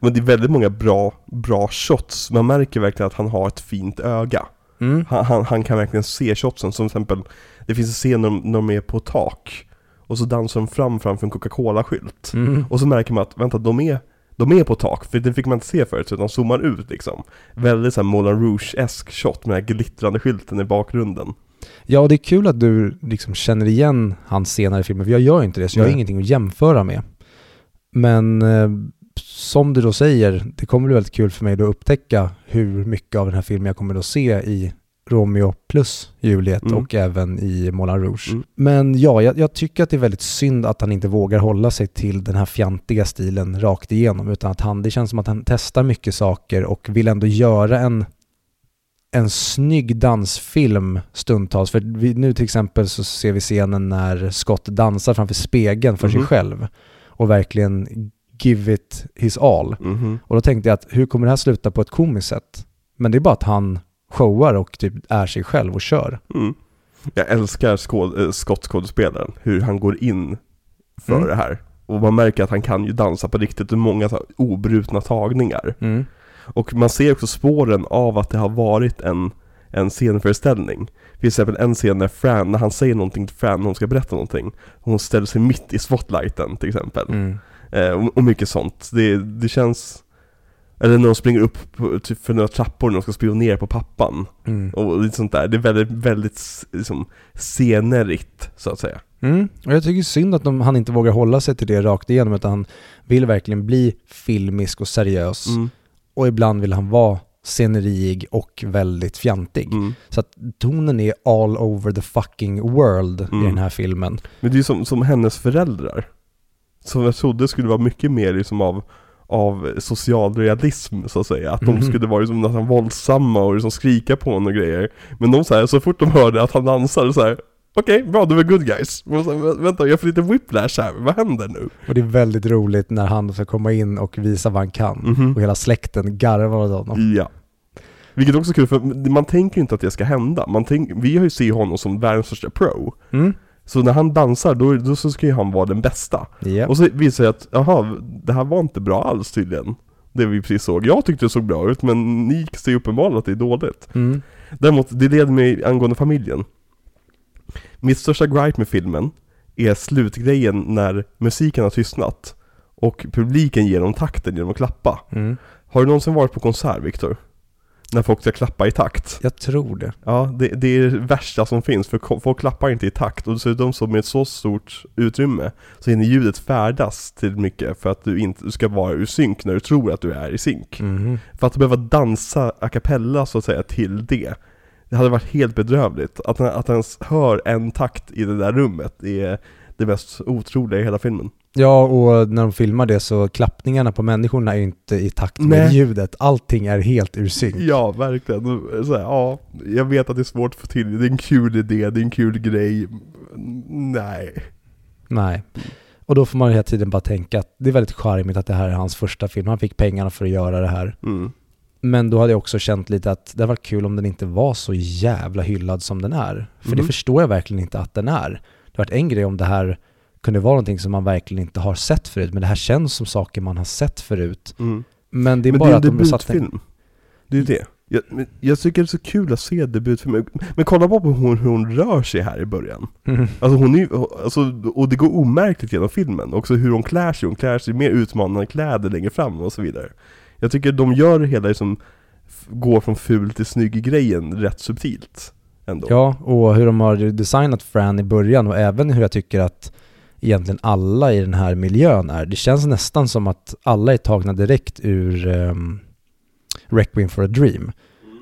Men det är väldigt många bra, bra shots. Man märker verkligen att han har ett fint öga. Mm. Han, han, han kan verkligen se shotsen, som till exempel Det finns en scen när de, när de är på tak Och så dansar de fram framför en Coca-Cola-skylt Mm. Och så märker man att, vänta, de är De är på tak, för det fick man inte se förut, så de zoomar ut liksom. Väldigt såhär Moulin Rouge-esk shot med den här glittrande skylten i bakgrunden. Ja, och det är kul att du liksom känner igen hans senare filmer, för jag gör inte det, så jag har Nej. ingenting att jämföra med. Men eh, som du då säger, det kommer bli väldigt kul för mig då att upptäcka hur mycket av den här filmen jag kommer att se i Romeo plus Juliet Mm. och även i Moulin Rouge. Mm. Men ja, jag, jag tycker att det är väldigt synd att han inte vågar hålla sig till den här fjantiga stilen rakt igenom, utan att han, det känns som att han testar mycket saker och vill ändå göra en en snygg dansfilm stundtals. För vi, nu till exempel så ser vi scenen när Scott dansar framför spegeln för sig Mhm. själv och verkligen give it his all. Mhm. Och då tänkte jag att hur kommer det här sluta på ett komiskt sätt? Men det är bara att han showar och typ är sig själv och kör. Mm. Jag älskar skåd, äh, skottskådespelaren, hur han går in för Mm. det här. Och man märker att han kan ju dansa på riktigt många så här obrutna tagningar. Och man ser också spåren av att det har varit en, en scenföreställning. Till exempel en scen när Fran, när han säger någonting till Fran när hon ska berätta någonting. Hon ställer sig mitt i spotlighten till exempel. Mm. Eh, och, och mycket sånt. Det, det känns... Eller när de springer upp på, typ för några trappor när de ska spionera på pappan. Mm. Och lite sånt där. Det är väldigt, väldigt liksom, scenerigt, så att säga. Mm. Och jag tycker synd att de, han inte vågar hålla sig till det rakt igenom utan han vill verkligen bli filmisk och seriös. Mm. Och ibland vill han vara scenerig och väldigt fjantig. Mm. Så att tonen är all over the fucking world i Mm. den här filmen. Men det är ju som, som hennes föräldrar. Som jag trodde skulle vara mycket mer liksom av, av social realism så att säga. Att de Mhm. skulle vara liksom nästan våldsamma och liksom skrika på honom och grejer. Men de så här, så fort de hörde att han dansade så här. Okej, bra, du är good guys. Men så här, "Vä- vänta, jag får lite whiplash här, vad händer nu? Och det är väldigt roligt när han får komma in och visa vad han kan. Mhm. Och hela släkten garvar åt honom. Ja. Vilket också är kul, för man tänker ju inte att det ska hända. Man tänk, vi har ju sett honom som världens största pro. Mm. Så när han dansar, då, då så ska ju han vara den bästa. Ja. Och så visar det att, jaha, det här var inte bra alls tydligen. Det vi precis såg. Jag tyckte det såg bra ut, men ni ser ju uppenbarligen att det är dåligt. Mm. Däremot, det leder mig angående familjen. Mitt största gripe med filmen är slutgrejen när musiken har tystnat och publiken ger dem takten genom att klappa. Mm. Har du någonsin varit på konsert, Viktor? När folk ska klappa i takt? Jag tror det. Ja, det, det är det värsta som finns, för folk klappar inte i takt och dessutom så med ett så stort utrymme så hinner ljudet färdas till mycket för att du inte du ska vara ur synk när du tror att du är i synk. Mhm. För att behöva dansa a cappella så att säga till det, det hade varit helt bedrövligt. Att, att ens hör en takt i det där rummet är det mest otroliga i hela filmen. Ja, och när de filmar det så klappningarna på människorna är inte i takt med Nej. ljudet. Allting är helt ur synk. Ja, verkligen. Här, ja, jag vet att det är svårt att få till, det är en kul idé, det är en kul grej. Nej. Nej. Och då får man hela tiden bara tänka att det är väldigt charmigt att det här är hans första film. Han fick pengarna för att göra det här. Mm. Men då hade jag också känt lite att det varit kul om den inte var så jävla hyllad som den är. För det Mhm. förstår jag verkligen inte att den är. Det hade varit en grej om det här kunde vara någonting som man verkligen inte har sett förut. Men det här känns som saker man har sett förut. Mm. Men det är men bara det är att en de har satt en... debutfilm. Det är det. Jag, jag tycker det är så kul att se debutfilmer. Men kolla bara på hur hon rör sig här i början. Mm. Alltså hon är alltså, och det går omärkligt genom filmen. Också hur hon klär sig. Hon klär sig mer utmanande kläder längre fram och så vidare. Jag tycker de gör det hela liksom, går från ful till snygg grejen rätt subtilt. Ändå. Ja, och hur de har designat Fran i början och även hur jag tycker att egentligen alla i den här miljön är. Det känns nästan som att alla är tagna direkt ur um, Requiem for a Dream.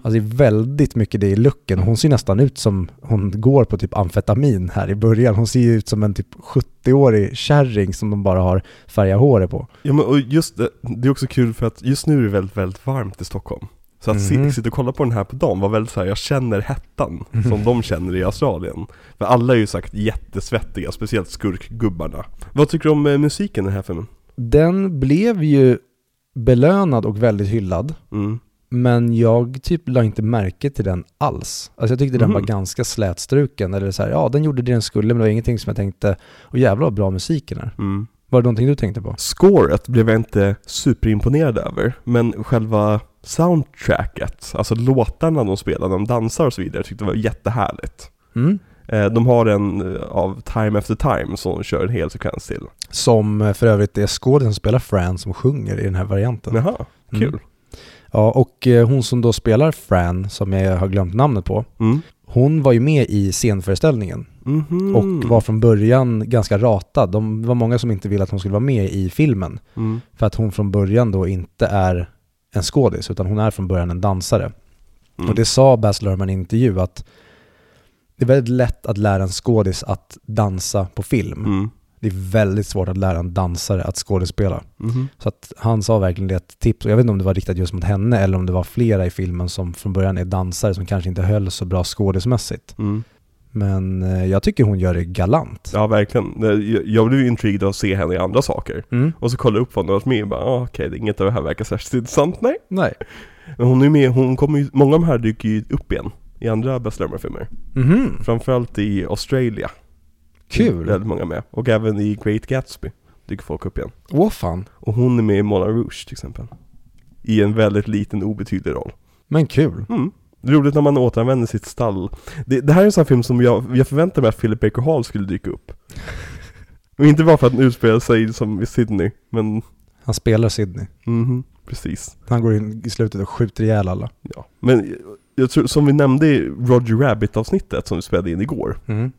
Alltså det är väldigt mycket det i looken. Hon ser nästan ut som hon går på typ amfetamin här i början. Hon ser ju ut som en typ 70-årig kärring som de bara har färgat håret på. Ja men och just det, det är också kul för att just nu är det väldigt, väldigt varmt i Stockholm. Så att Mhm. sitta och kolla på den här på dagen var väldigt så här, jag känner hettan som de känner i Australien. För alla är ju sagt jättesvettiga, speciellt skurkgubbarna. Vad tycker du om eh, musiken i den här filmen? Den blev ju belönad och väldigt hyllad. Mm. Men jag typ la inte märke till den alls. Alltså jag tyckte den Mhm. var ganska slätstruken. Eller så här, ja den gjorde det den skulle men det var ingenting som jag tänkte, och jävlar vad bra musiken är. Mm. Var det någonting du tänkte på? Scoret blev jag inte superimponerad över, men själva soundtracket, alltså låtarna de spelar, de dansar och så vidare, tyckte jag var jättehärligt. Mm. Eh, de har en eh, av Time After Time som de kör en hel sekvens till. Som eh, för övrigt är skådisen som spelar Fran som sjunger i den här varianten. Jaha, kul. Mm. Ja, och eh, hon som då spelar Fran, som jag har glömt namnet på, Mm. hon var ju med i scenföreställningen Mhm. och var från början ganska ratad. De var många som inte ville att hon skulle vara med i filmen. Mm. För att hon från början då inte är en skådis, utan hon är från början en dansare. Mm. Och det sa Baz Luhrmann i en intervju att det är väldigt lätt att lära en skådis att dansa på film. Mm. Det är väldigt svårt att lära en dansare att skådespela. Mhm. Så att han sa verkligen det ett tips, jag vet inte om det var riktat just mot henne eller om det var flera i filmen som från början är dansare som kanske inte höll så bra skådismässigt. Mm. Men eh, jag tycker hon gör det galant. Ja, verkligen. Jag, blev ju intrigued av att se henne i andra saker. Mm. Och så kollade jag upp vad hon har varit med och bara, ah, okej, det- inget av det här verkar särskilt intressant, nej. Nej. Men hon är med, hon kommer ju, många av de här dyker ju upp igen i andra Baz Luhrmann-filmer. Mhm, Framförallt i Australia. Kul. Väldigt många med. Och även i Great Gatsby dyker folk upp igen. Åh fan. Och hon är med i Moulin Rouge till exempel. I en väldigt liten obetydlig roll. Men kul. Mm. Roligt när man återanvänder sitt stall. Det, det här är en sån här film som jag, jag förväntade mig att Philip Baker Hall skulle dyka upp. [LAUGHS] Och inte bara för att den utspelar sig som i Sydney, men Han spelar Sydney. mhm, precis. Han går in i slutet och skjuter ihjäl alla. Ja. Men jag, tror, som vi nämnde i Roger Rabbit avsnittet som vi spelade in igår, Mm.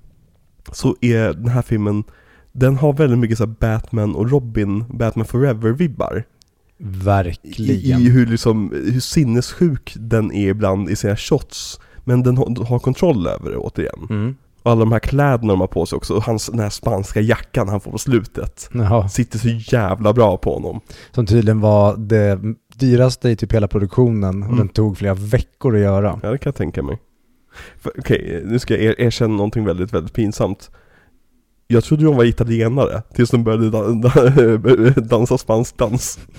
Så är den här filmen, den har väldigt mycket så här Batman och Robin, Batman Forever-vibbar. I, Verkligen. I hur, liksom, hur sinnessjuk den är ibland i sina shots. Men den har, har kontroll över det återigen. Mm. Och alla de här kläderna de har på sig också, och hans, den här spanska jackan han får på slutet. Jaha. Sitter så jävla bra på honom. Som tydligen var det dyraste i typ hela produktionen och Mm. den tog flera veckor att göra. Ja det kan jag tänka mig. Okej, nu ska jag er, erkänna någonting väldigt, väldigt pinsamt. Jag trodde de var italienare, tills de började da, [LAUGHS] da, dansa spansk dans. [LAUGHS]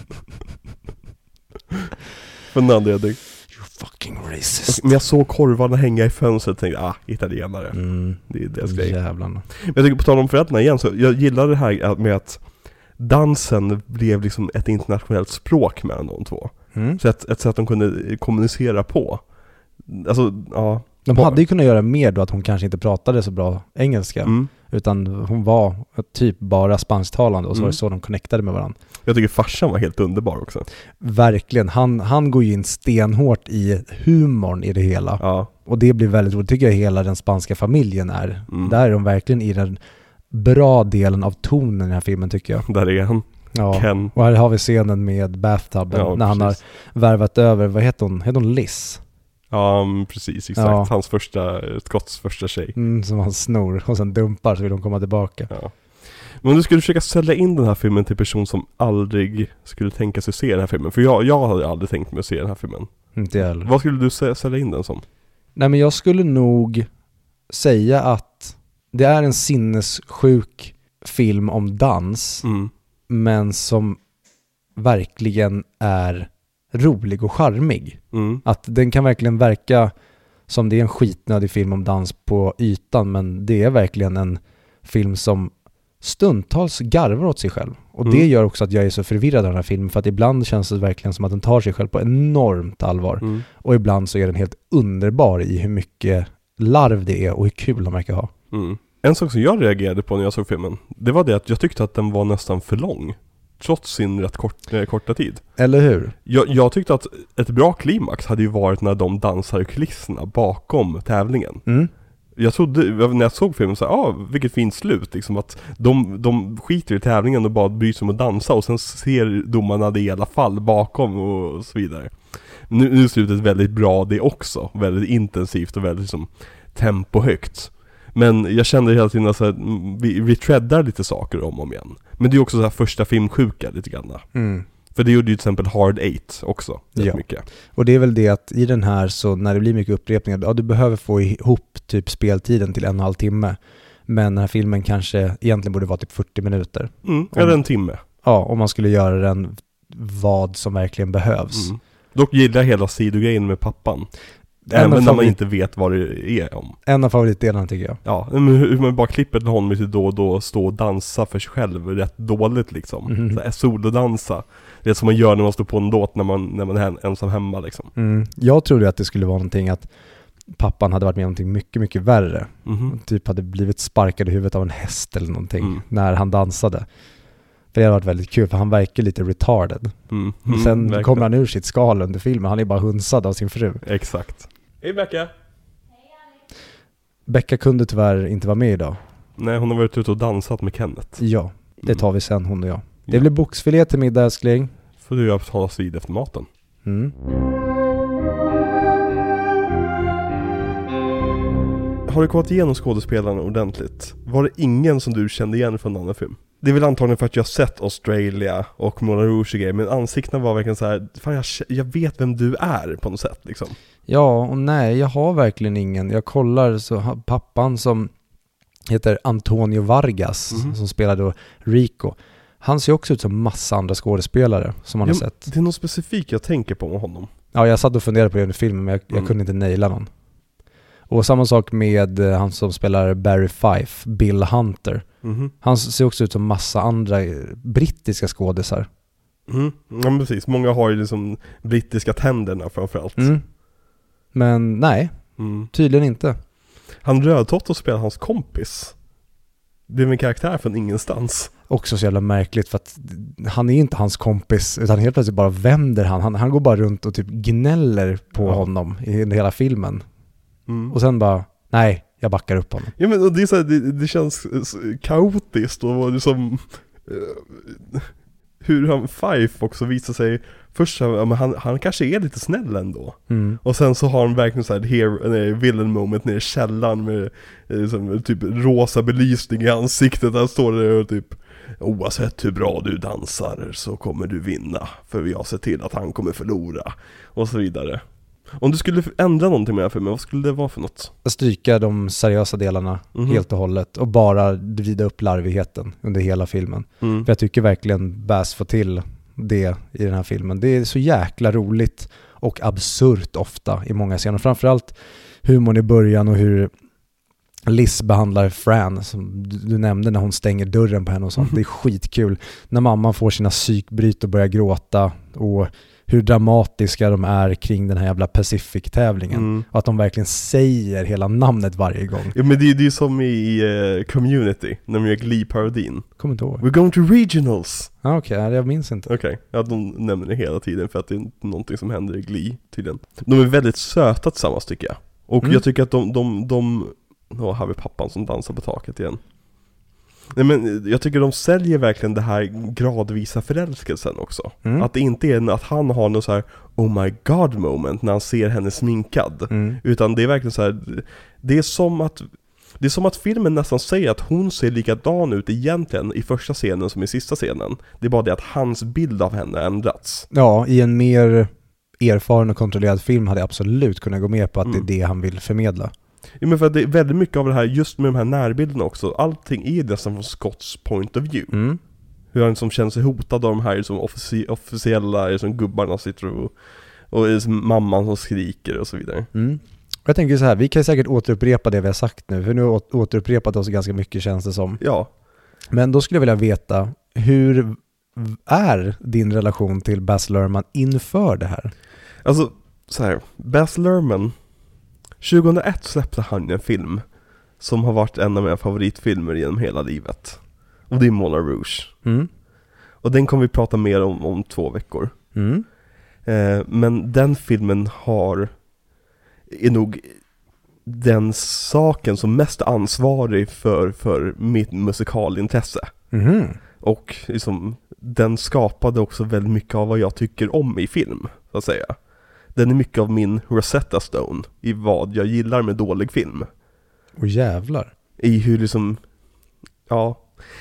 För en anledning. You fucking racist. Men jag såg korvarna hänga i fönstret och tänkte, ah, italienare. Mm. Det är deras grej. Jävlarna. Men jag tycker på tal om föräldrarna igen, så jag gillar det här med att dansen blev liksom ett internationellt språk mellan de två. Mm. Så ett, ett sätt de kunde kommunicera på. Alltså, ja. De hade ju kunnat göra mer då att hon kanske inte pratade så bra engelska. Mm. Utan hon var typ bara spansktalande och så var Mm. det så de connectade med varandra. Jag tycker farsan var helt underbar också. Verkligen. Han, han går ju in stenhårt i humorn i det hela. Ja. Och det blir väldigt roligt, tycker jag hela den spanska familjen är. Mm. Där är de verkligen i den bra delen av tonen i den här filmen tycker jag. Där är han. Ja. Ken. Och här har vi scenen med bathtubben Ja, när han har precis. värvat över, vad heter hon? Heter hon Liz? Ja, precis. Exakt. Ja. Hans första, Scotts första tjej. Mm, som han snor och sen dumpar så vill de komma tillbaka. Ja. Men om du skulle försöka sälja in den här filmen till person som aldrig skulle tänka sig se den här filmen. För jag, jag hade aldrig tänkt mig att se den här filmen. Inte jag heller. Vad skulle du sä- sälja in den som? Nej men jag skulle nog säga att det är en sinnessjuk film om dans, Mm. men som verkligen är rolig och charmig. Mm. Att den kan verkligen verka som det är en skitnödig film om dans på ytan, men det är verkligen en film som stundtals garvar åt sig själv. Och det Mm. gör också att jag är så förvirrad av den här filmen, för att ibland känns det verkligen som att den tar sig själv på enormt allvar. Mm. Och ibland så är den helt underbar i hur mycket larv det är och hur kul de verkar ha. Mm. En sak som jag reagerade på när jag såg filmen, det var det att jag tyckte att den var nästan för lång. Trots sin rätt kort, eh, korta tid. Eller hur? Jag, jag tyckte att ett bra klimax hade ju varit när de dansar i kulisserna bakom tävlingen. Mm. Jag trodde, när jag såg filmen så ja ah, vilket fint slut liksom att de, de skiter i tävlingen och bara bryr sig om att dansa och sen ser domarna det i alla fall bakom och så vidare. Nu, nu är slutet väldigt bra det också, väldigt intensivt och väldigt liksom tempohögt. Men jag kände hela tiden att så här, vi, vi treadar lite saker om och om igen. Men det är också så här första filmsjuka lite grann. Mm. För det gjorde ju till exempel Hard Eight också, Ja. mycket. Och det är väl det att i den här så när det blir mycket upprepningar, ja du behöver få ihop typ speltiden till en och en halv timme. Men den här filmen kanske egentligen borde vara typ 40 minuter. Mm, eller en timme. Ja, om man skulle göra den vad som verkligen behövs. Mm. Dock gillar jag hela sidogrejen med pappan. En Även när man inte vet vad det är om. En av favoritdelarna tycker jag. Ja, men hur man bara klipper till honom lite då och då stå och dansa för sig själv rätt dåligt liksom. Så här, solodansa. Det är som man gör när man står på en låt när man, när man är ensam hemma liksom. Mm. Jag trodde att det skulle vara någonting att pappan hade varit med om någonting mycket, mycket värre. Mhm. Typ hade blivit sparkad i huvudet av en häst eller någonting Mm. när han dansade. För det hade varit väldigt kul för han verkar lite retarded. Mm. Mm, sen kommer han ur sitt skal under filmen, han är bara hunsad av sin fru. Exakt. Hej Becka! Becka kunde tyvärr inte vara med idag. Nej, hon har varit ute och dansat med Kenneth. Ja, det Mm. tar vi sen hon och jag. Det Ja. blir boxfilé till middag älskling. Får du talas vid efter maten. Mm. Har du kollat igenom skådespelarna ordentligt? Var det ingen som du kände igen från någon annan film? Det är väl antagligen för att jag har sett Australia och Moulin Rouge och grejer, men ansiktena var verkligen så här, fan jag, jag vet vem du är på något sätt liksom. Ja och nej, jag har verkligen ingen. Jag kollar så pappan som heter Antonio Vargas, Mhm. som spelar då Rico. Han ser också ut som massa andra skådespelare som man har Jo, sett. Det är något specifikt jag tänker på med honom. Ja, jag satt och funderade på det under filmen men jag, jag Mm. kunde inte naila någon. Och samma sak med eh, han som spelar Barry Fife, Bill Hunter. Mhm. Han ser också ut som massa andra eh, brittiska skådisar. Mm. Ja precis, många har ju liksom brittiska tänderna framförallt. Mm. Men nej, Mm. tydligen inte. Han Rödtott spelar hans kompis. Blev en karaktär från ingenstans. Också så jävla märkligt för att han är inte hans kompis utan helt plötsligt bara vänder han. Han, han går bara runt och typ gnäller på Ja. honom i hela filmen. Mm. Och sen bara, nej, jag backar upp honom. Ja men det, är så här, det, det känns eh, kaotiskt och liksom eh, Hur han Fife också visar sig. Först så, men han, han kanske är lite snäll ändå. Mm. Och sen så har han verkligen såhär hero, nej, villain moment nere i källaren med eh, som, typ rosa belysning i ansiktet. Han står där och typ Oavsett hur bra du dansar så kommer du vinna För jag ser till att han kommer förlora. Och så vidare Om du skulle ändra någonting med den här filmen, vad skulle det vara för något? Stryka de seriösa delarna Mhm. helt och hållet och bara vrida upp larvigheten under hela filmen. Mm. För jag tycker verkligen Bass får till det i den här filmen. Det är så jäkla roligt och absurt ofta i många scener. Framförallt humorn i början och hur Liz behandlar Fran, som du, du nämnde när hon stänger dörren på henne och sånt. Mhm. Det är skitkul. När mamman får sina psykbryt och börjar gråta och hur dramatiska de är kring den här jävla Pacific-tävlingen. Mm. Och att de verkligen säger hela namnet varje gång. Ja men det, är- är som i eh, Community, när de gör Glee-parodin Kommer inte ihåg. We're going to regionals! Ah, Okej, okay, jag minns inte. Okej, ja de nämner det hela tiden för att det är någonting som händer i Glee tydligen De är väldigt söta tillsammans tycker jag Och Mm. jag tycker att de, de, de, ja här har vi pappan som dansar på taket igen Nej men jag tycker de säljer verkligen det här gradvisa förälskelsen också Mm. Att det inte är att han har någon så här Oh my god moment när han ser henne sminkad Mm. Utan det är verkligen så här. Det är som att Det är som att filmen nästan säger att hon ser likadan ut egentligen i första scenen som i sista scenen Det är bara det att hans bild av henne ändrats Ja, i en mer erfaren och kontrollerad film hade jag absolut kunnat gå med på att Mm. det är det han vill förmedla. Ja men för att det är väldigt mycket av det här, just med de här närbilderna också Allting är nästan från Scotts point of view Mm. Hur han liksom känner sig hotad av de här som offici- officiella, som gubbarna sitter och Och liksom mamman som skriker och så vidare Mm. Jag tänker så här, vi kan säkert återupprepa det vi har sagt nu, för nu har vi åt- återupprepat oss ganska mycket känns det som. Ja, Men då skulle jag vilja veta, hur är din relation till Baz Luhrmann inför det här? Alltså, så här, Baz Luhrmann 2001 släppte han en film Som har varit en av mina favoritfilmer genom hela livet Och det är Moulin Rouge Mm. Och den kommer vi prata mer om om två veckor Mm. eh, Men den filmen har Är nog den saken som mest ansvarig för, för mitt musikalintresse Mhm. Och liksom, den skapade också väldigt mycket av vad jag tycker om i film, så att säga. Den är mycket av min Rosetta Stone i vad jag gillar med dålig film. Och jävlar. I hur liksom, ja.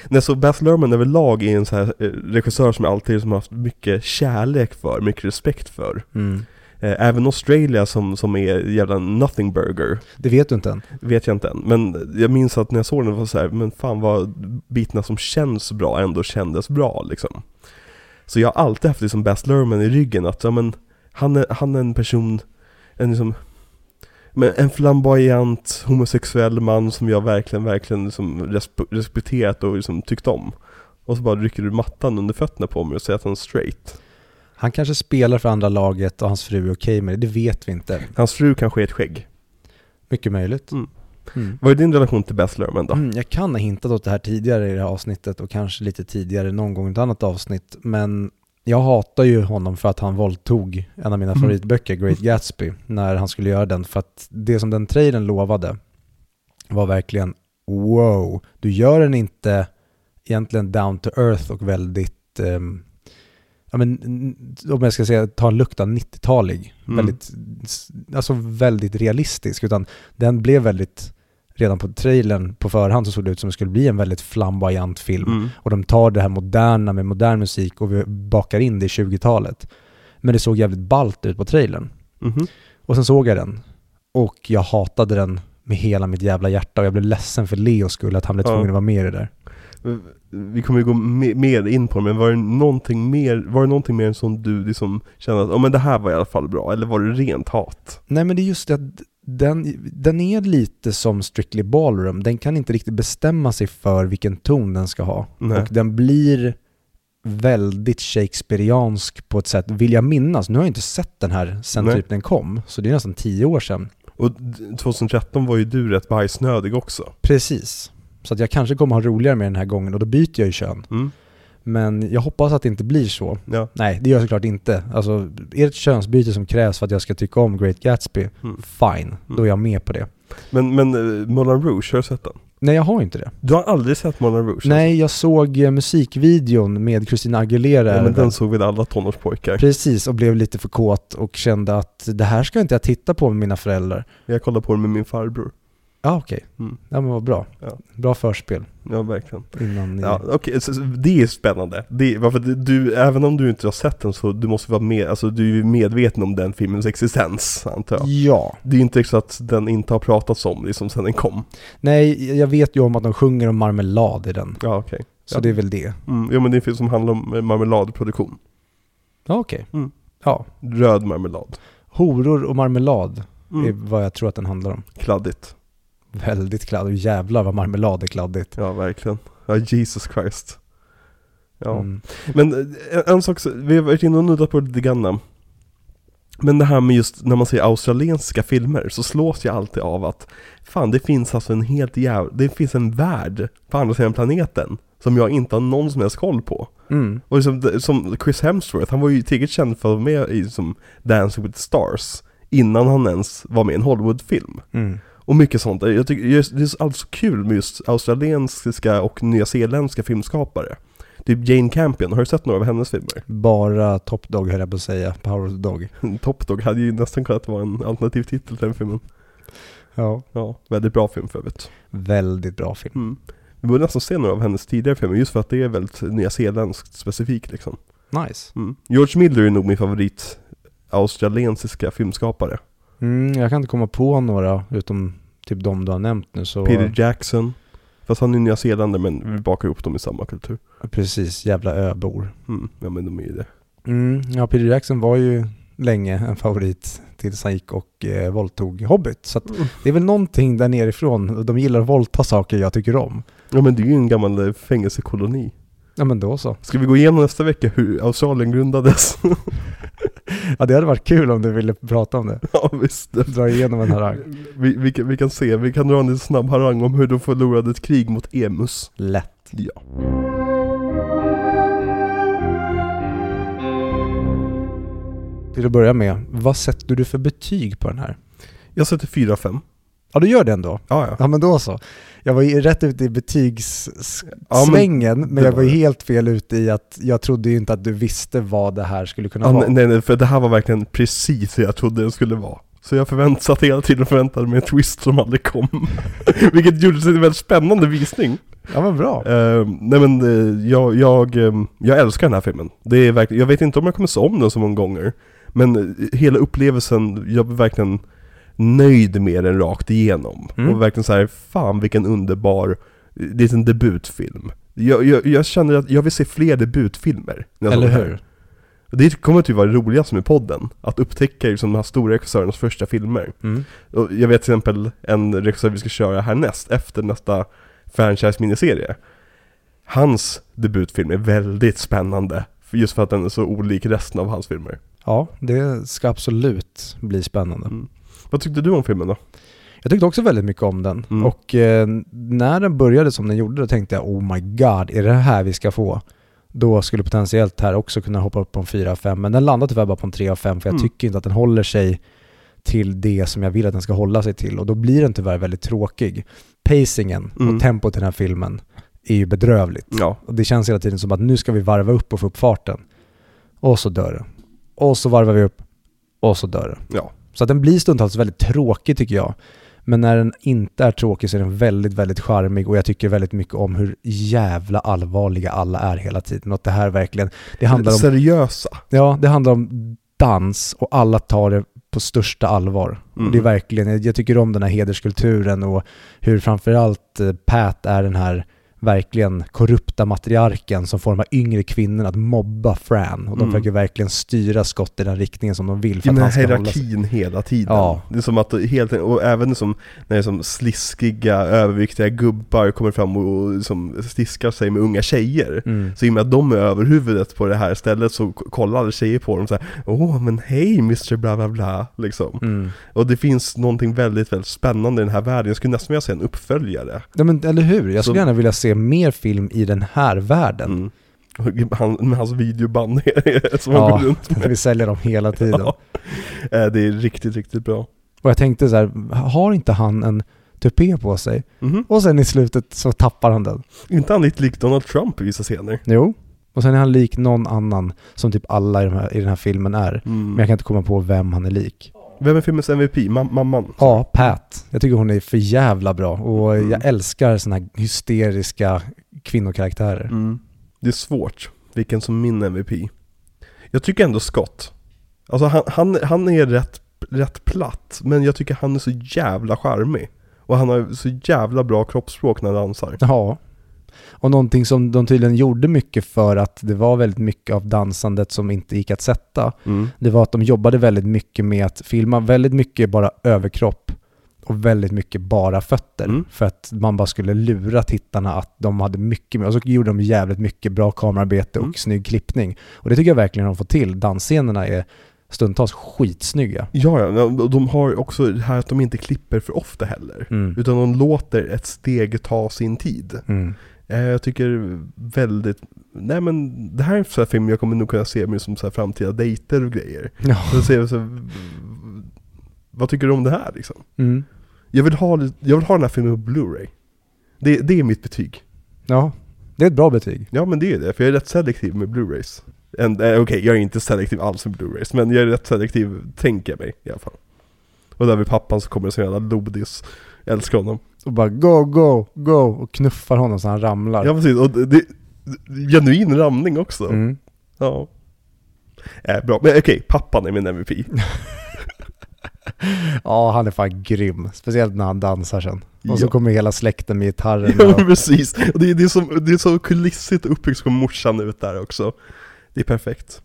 Nej, så Baz Luhrmann överlag är en så här eh, regissör som jag alltid liksom har haft mycket kärlek för, mycket respekt för. Mm. Eh, Även Australia som, som är jävla nothing burger, Det vet du inte än. vet jag inte än. Men jag minns att när jag såg den var så här, men fan vad bitarna som känns bra ändå kändes bra liksom. Så jag har alltid haft liksom Baz Luhrmann i ryggen att, ja men, han är, han är en person, en liksom, men en flamboyant homosexuell man som jag verkligen, verkligen liksom resp- respekterat och liksom tyckt om. Och så bara rycker du mattan under fötterna på mig och säger att han är straight. Han kanske spelar för andra laget och hans fru är okej med det, det vet vi inte. Hans fru kanske är ett skägg. Mycket möjligt. Mm. Mm. Vad är din relation till Baz Luhrmann då? Mm, jag kan ha hintat åt det här tidigare i det här avsnittet och kanske lite tidigare någon gång i ett annat avsnitt. Men jag hatar ju honom för att han våldtog en av mina Mm. favoritböcker, Great Gatsby, när han skulle göra den. För att det som den trailern lovade var verkligen wow, du gör den inte egentligen down to earth och väldigt, ja men om jag ska säga, ta en lukta 90-talig, Mm. väldigt, alltså väldigt realistisk, utan den blev väldigt, redan på trailern på förhand så såg det ut som det skulle bli en väldigt flamboyant film. Mm. Och de tar det här moderna med modern musik och vi bakar in det i 20-talet. Men det såg jävligt ballt ut på trailern. Mhm. Och sen såg jag den. Och jag hatade den med hela mitt jävla hjärta och jag blev ledsen för Leos skull att han blev Ja. tvungen att vara med i det där. Vi kommer ju gå me- mer in på det, men var det någonting mer, var det någonting mer som du liksom kände att, ja men det här var i alla fall bra, eller var det rent hat? Nej men det är just det att den, den är lite som Strictly Ballroom. Den kan inte riktigt bestämma sig för vilken ton den ska ha. Nej. Och den blir väldigt shakespeariansk på ett sätt, vill jag minnas. Nu har jag inte sett den här sen Nej. typ den kom, så det är nästan tio år sedan. Och d- 2013 var ju du rätt bajsnödig också. Precis. Så att jag kanske kommer ha roligare med den här gången och då byter jag ju kön. Mm. Men jag hoppas att det inte blir så. Ja. Nej, det gör jag såklart inte. Alltså, är det ett könsbyte som krävs för att jag ska tycka om Great Gatsby, Mm. fine. Då är jag med på det. Men, men uh, Moulin Rouge, har du sett den? Nej, jag har inte det. Du har aldrig sett Moulin Rouge? Nej, jag såg eh, musikvideon med Christina Aguilera. Alltså? Ja, men den såg väl alla tonårspojkar? Precis, och blev lite för kåt och kände att det här ska inte jag titta på med mina föräldrar. Jag kollade på den med min farbror. Ja, okej. Mm. Ja, men vad bra. Ja. Bra förspel Ja, verkligen. innan ni... Ja, okej, så, så det är spännande. Det, varför du, även om du inte har sett den så du måste vara med, alltså du är medveten om den filmens existens, antar jag. ja. Det är inte så att den inte har pratats om liksom sen den kom. Nej, jag vet ju om att de sjunger om marmelad i den. Ja, okej. Så Ja. det är väl det. Mm, ja men det är en film som handlar om eh, marmeladproduktion. Ja, okej. Mm. Ja. Röd marmelad. Horor och marmelad Mm. är vad jag tror att den handlar om. Kladdigt. Väldigt kladdigt. Jävlar vad marmelad är kladdigt. Ja, verkligen. Ja, Jesus Christ. Ja. Mm. Men eh, en sak, vi har varit inne och nuddat på det grann. Men det här med just när man ser australiensiska filmer så slås jag alltid av att fan det finns alltså en helt jävla, det finns en värld på andra sidan planeten som jag inte har någon som helst koll på. Mm. Och liksom, som Chris Hemsworth, han var ju tillräckligt känd för att vara med i som Dancing with the Stars innan han ens var med i en Hollywoodfilm. Mm. Och mycket sånt. Jag tycker det är alltid så kul med just australiensiska och nyzeeländska filmskapare. Typ Jane Campion, har du sett några av hennes filmer? Bara Top Dog höll jag på att säga. Power of the Dog. [LAUGHS] Top Dog hade ju nästan kunnat vara en alternativ titel till den filmen. Ja. Ja, väldigt bra film för övrigt. Väldigt bra film. Mm. Vi borde nästan se några av hennes tidigare filmer just för att det är väldigt nyzeeländskt specifikt liksom. Nice. Mm. George Miller är nog min favorit australiensiska filmskapare. Mm, jag kan inte komma på några utom typ de du har nämnt nu så... Peter Jackson. Fast han är nyzeeländare men vi bakar ihop dem i samma kultur. Precis, jävla öbor. Mm. Ja men de är ju det. Mm, ja, Peter Jackson var ju länge en favorit tills han gick och eh, våldtog Hobbit. Så att det är väl någonting där nerifrån. De gillar att våldta saker jag tycker om. Ja men det är ju en gammal eh, fängelsekoloni. Ja men då så. Ska vi gå igenom nästa vecka hur Australien grundades? [LAUGHS] Ja det hade varit kul om du ville prata om det. [LAUGHS] ja visst. Dra igenom en harang. Vi, vi, kan, vi kan se, vi kan dra en snabb harang om hur de förlorade ett krig mot Emus. Lätt. Ja. Till att börja med, vad sätter du för betyg på den här? Jag sätter 4-5. Ja du gör det ändå? Ja, ja. Ja men då så. Jag var ju rätt ute i betygssvängen, Ja, men men, det jag var ju det. helt fel ute i att jag trodde ju inte att du visste vad det här skulle kunna ja vara. nej, nej, för det här var verkligen precis det jag trodde den skulle vara. Så jag förvänt, satt hela tiden och förväntade mig en twist som aldrig kom. [LAUGHS] Vilket gjorde det till en väldigt spännande visning. Ja men bra. Eh, nej men eh, jag, jag, eh, jag älskar den här filmen. Det är verkligen, jag vet inte om jag kommer se om den så många gånger. Men eh, hela upplevelsen, jag verkligen nöjd med den rakt igenom. Mm. Och verkligen så här, fan vilken underbar, det är en debutfilm. Jag, jag, jag känner att jag vill se fler debutfilmer. Eller hur? Det kommer typ vara det roligaste med podden, att upptäcka liksom de här stora regissörernas första filmer. Mm. Och jag vet till exempel en regissör vi ska köra härnäst, efter nästa franchise-miniserie. Hans debutfilm är väldigt spännande, just för att den är så olik resten av hans filmer. Ja, det ska absolut bli spännande. Mm. Vad tyckte du om filmen då? Jag tyckte också väldigt mycket om den. Mm. Och eh, när den började som den gjorde, då tänkte jag oh my god, är det här vi ska få? Då skulle potentiellt här också kunna hoppa upp på en 4 av 5, men den landar tyvärr bara på en 3 av 5 för jag Mm. tycker inte att den håller sig till det som jag vill att den ska hålla sig till och då blir den tyvärr väldigt tråkig. Pacingen Mm. och tempot i den här filmen är ju bedrövligt. Ja. Och det känns hela tiden som att nu ska vi varva upp och få upp farten. Och så dör det. Och så varvar vi upp och så dör det. Ja. Så att den blir stundtals väldigt tråkig tycker jag. Men när den inte är tråkig så är den väldigt, väldigt charmig och jag tycker väldigt mycket om hur jävla allvarliga alla är hela tiden. Och att det här verkligen, det handlar om, Seriösa. ja, det handlar om dans och alla tar det på största allvar. Mm. Och det är verkligen, jag- jag tycker om den här hederskulturen och hur framförallt eh, Pat är den här verkligen korrupta matriarken som får de här yngre kvinnorna att mobba Fran. Och de Mm. försöker verkligen styra Scott i den riktningen som de vill för Ja, att han ska hålla sig. hierarkin hela tiden. Ja. Det är som att helt, och även som, när som sliskiga, överviktiga gubbar kommer fram och, som stiskar sig med unga tjejer. Mm. Så i och med att de är överhuvudet på det här stället så kollar tjejer på dem så här. Åh men hej Mr bla bla bla liksom. Mm. Och det finns någonting väldigt, väldigt spännande i den här världen. Jag skulle nästan vilja se en uppföljare. Ja men eller hur? Jag skulle Så- gärna vilja se mer film i den här världen. Mm. Han, med hans videoband som han Ja, går runt med. Vi säljer dem hela tiden. [LAUGHS] Ja. Eh, Det är riktigt, riktigt bra. Och jag tänkte så här, har inte han en tupé på sig? Mhm. Och sen i slutet så tappar han den. Inte han lite lik Donald Trump i vissa scener? Jo. Och sen är han lik någon annan som typ alla i, de här, i den här filmen är. Mm. Men jag kan inte komma på vem han är lik. Vem är filmens MVP? Ma- mamman? Ja, Pat. Jag tycker hon är för jävla bra. Och Mm. jag älskar såna här hysteriska kvinnokaraktärer. Mm. Det är svårt, vilken som min MVP. Jag tycker ändå Scott. Alltså han, han, han är rätt, rätt platt, men jag tycker han är så jävla charmig. Och han har så jävla bra kroppsspråk när han dansar. Ja. Och någonting som de tydligen gjorde mycket för att det var väldigt mycket av dansandet som inte gick att sätta. Mm. Det var att de jobbade väldigt mycket med att filma väldigt mycket bara överkropp och väldigt mycket bara fötter. Mm. För att man bara skulle lura tittarna att de hade mycket mer. Och så gjorde de jävligt mycket bra kamerarbete och Mm. snygg klippning. Och det tycker jag verkligen de får till. Dansscenerna är stundtals skitsnygga. Ja, ja, de har också det här att de inte klipper för ofta heller. Mm. Utan de låter ett steg ta sin tid. Mm. Eh, Jag tycker väldigt, nej men det här är en sån här film jag kommer nog kunna se med som så här framtida dejter och grejer. Ja. Så ser jag så här, vad tycker du om det här liksom? Mm. Jag vill ha, jag vill ha den här filmen på Blu-ray. Det, det är mitt betyg. ja, det är ett bra betyg. Ja men det är det, för jag är rätt selektiv med Blu-rays. Eh, Okej, jag är inte selektiv alls med Blu-rays, men jag är rätt selektiv, tänker jag mig i alla fall. Och där vid pappan så kommer det så jävla lodis. Jag älskar honom. Och bara go, go, go och knuffar honom så han ramlar. Ja precis, och det, det genuin ramning också. Mm. Ja. Eh, bra, men okej, pappan är min MVP. [LAUGHS] Ja, han är fan grym. Speciellt när han dansar sen. Och så Ja. kommer hela släkten med gitarren. Ja och- precis, och det, är- det, är så, det är så kulissigt uppbyggt som morsan ut där också. Det är perfekt.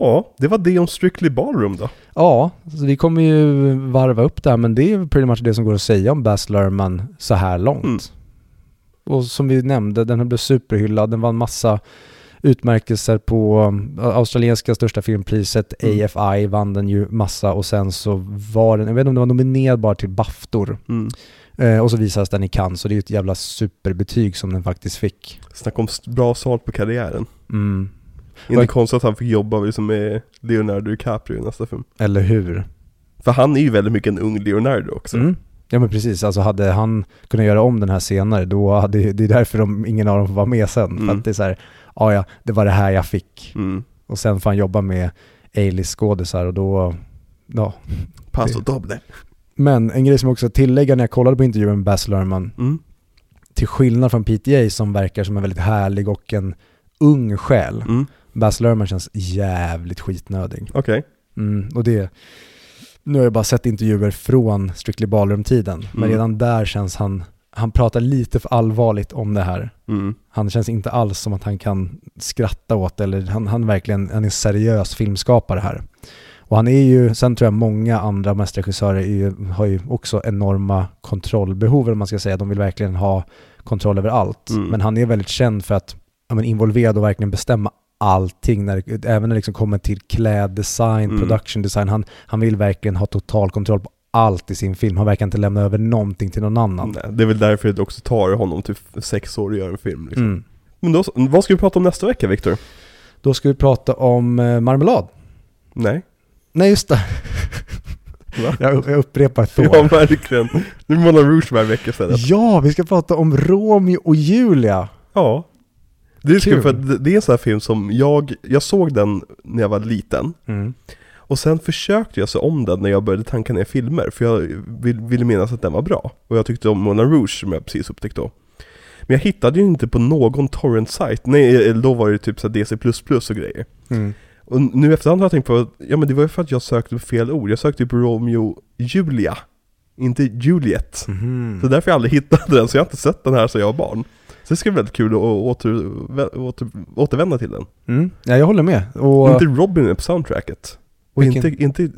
Ja, det var det om Strictly Ballroom då. Ja, så vi kommer ju varva upp där, men det är pretty much det som går att säga om Baz Luhrmann så här långt. Mm. Och som vi nämnde, den blev superhyllad, den vann massa utmärkelser på um, australienska största filmpriset, Mm. AFI vann den ju massa och sen så var den, jag vet inte om den var nominerad bara till Baftor. Mm. Eh, och så visades den i Cannes, så det är ju ett jävla superbetyg som den faktiskt fick. Snacka om bra start på karriären. Mm. Inte Och- konstigt att han fick jobba liksom med Leonardo DiCaprio i nästa film. Eller hur? För han är ju väldigt mycket en ung Leonardo också. Mm. Ja men precis, alltså hade han kunnat göra om den här senare då hade det är därför de, ingen av dem får vara med sen. För Mm. att det är så här, ja ja, det var det här jag fick. Mm. Och sen får han jobba med A-list skådisar och då, ja. Det- doble. Men en grej som jag också tillägga när jag kollade på intervjun med Baz Luhrmann, Mm. till skillnad från PTA som verkar som en väldigt härlig och en ung själ. Mm. Baz Luhrmann känns jävligt skitnödig. Okej. Mm, och det, nu har jag bara sett intervjuer från Strictly Ballroom-tiden, men Mm. redan där känns han, han pratar lite för allvarligt om det här. Mm. Han känns inte alls som att han kan skratta åt eller han, han verkligen, han är en seriös filmskapare här. Och han är ju, sen tror jag många andra mästerregissörer ju, har ju också enorma kontrollbehov, eller man ska säga. De vill verkligen ha kontroll över allt. Mm. Men han är väldigt känd för att ja, men involverad och verkligen bestämma allting, när, även när det liksom kommer till kläddesign, Mm. production design. Han, han vill verkligen ha total kontroll på allt i sin film. Han verkar inte lämna över någonting till någon annan. Nej, det är väl därför det också tar honom typ sex år att göra en film liksom. Mm. Men då, vad ska vi prata om nästa vecka Viktor? Då ska vi prata om eh, marmelad. Nej? Nej, just det. [LAUGHS] Jag, jag upprepar Thor. Ja, verkligen. Nu är Moulin Rouge varje vecka istället. Ja, vi ska prata om Romeo och Julia. Ja. Det är, Kul. för det- är en sån här film som jag, jag såg den när jag var liten. Mm. Och sen försökte jag se om den när jag började tanka ner filmer, för jag vill, ville minnas att den var bra. Och jag tyckte om Moulin Rouge som jag precis upptäckte då. Men jag hittade ju inte på någon torrent-sajt, nej då var det typ så DC++ och grejer. Mm. Och nu efterhand har jag tänkt på, att, ja men det var ju för att jag sökte på fel ord, jag sökte ju på Romeo Julia, inte Juliet. Mhm. Så därför jag aldrig [LAUGHS] hittat den, så jag har inte sett den här sedan jag var barn. Så det ska bli väldigt kul att åter, åter, återvända till den. Mm. Ja, jag håller med. Och Inte Robin är på soundtracket. Och Vilken- inte, inte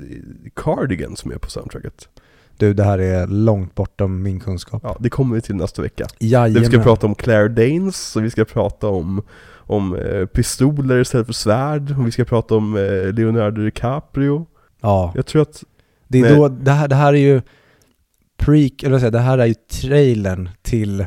Cardigan som är på soundtracket. du, det här är långt bortom min kunskap. Ja, det kommer vi till nästa vecka. Jajamän. Vi ska prata om Claire Danes, och vi ska prata om, om eh, pistoler istället för svärd, och vi ska prata om eh, Leonardo DiCaprio. Ja, Jag tror att, det är Men- då, det här, det här är ju pre, eller vad säger, det här är ju trailern till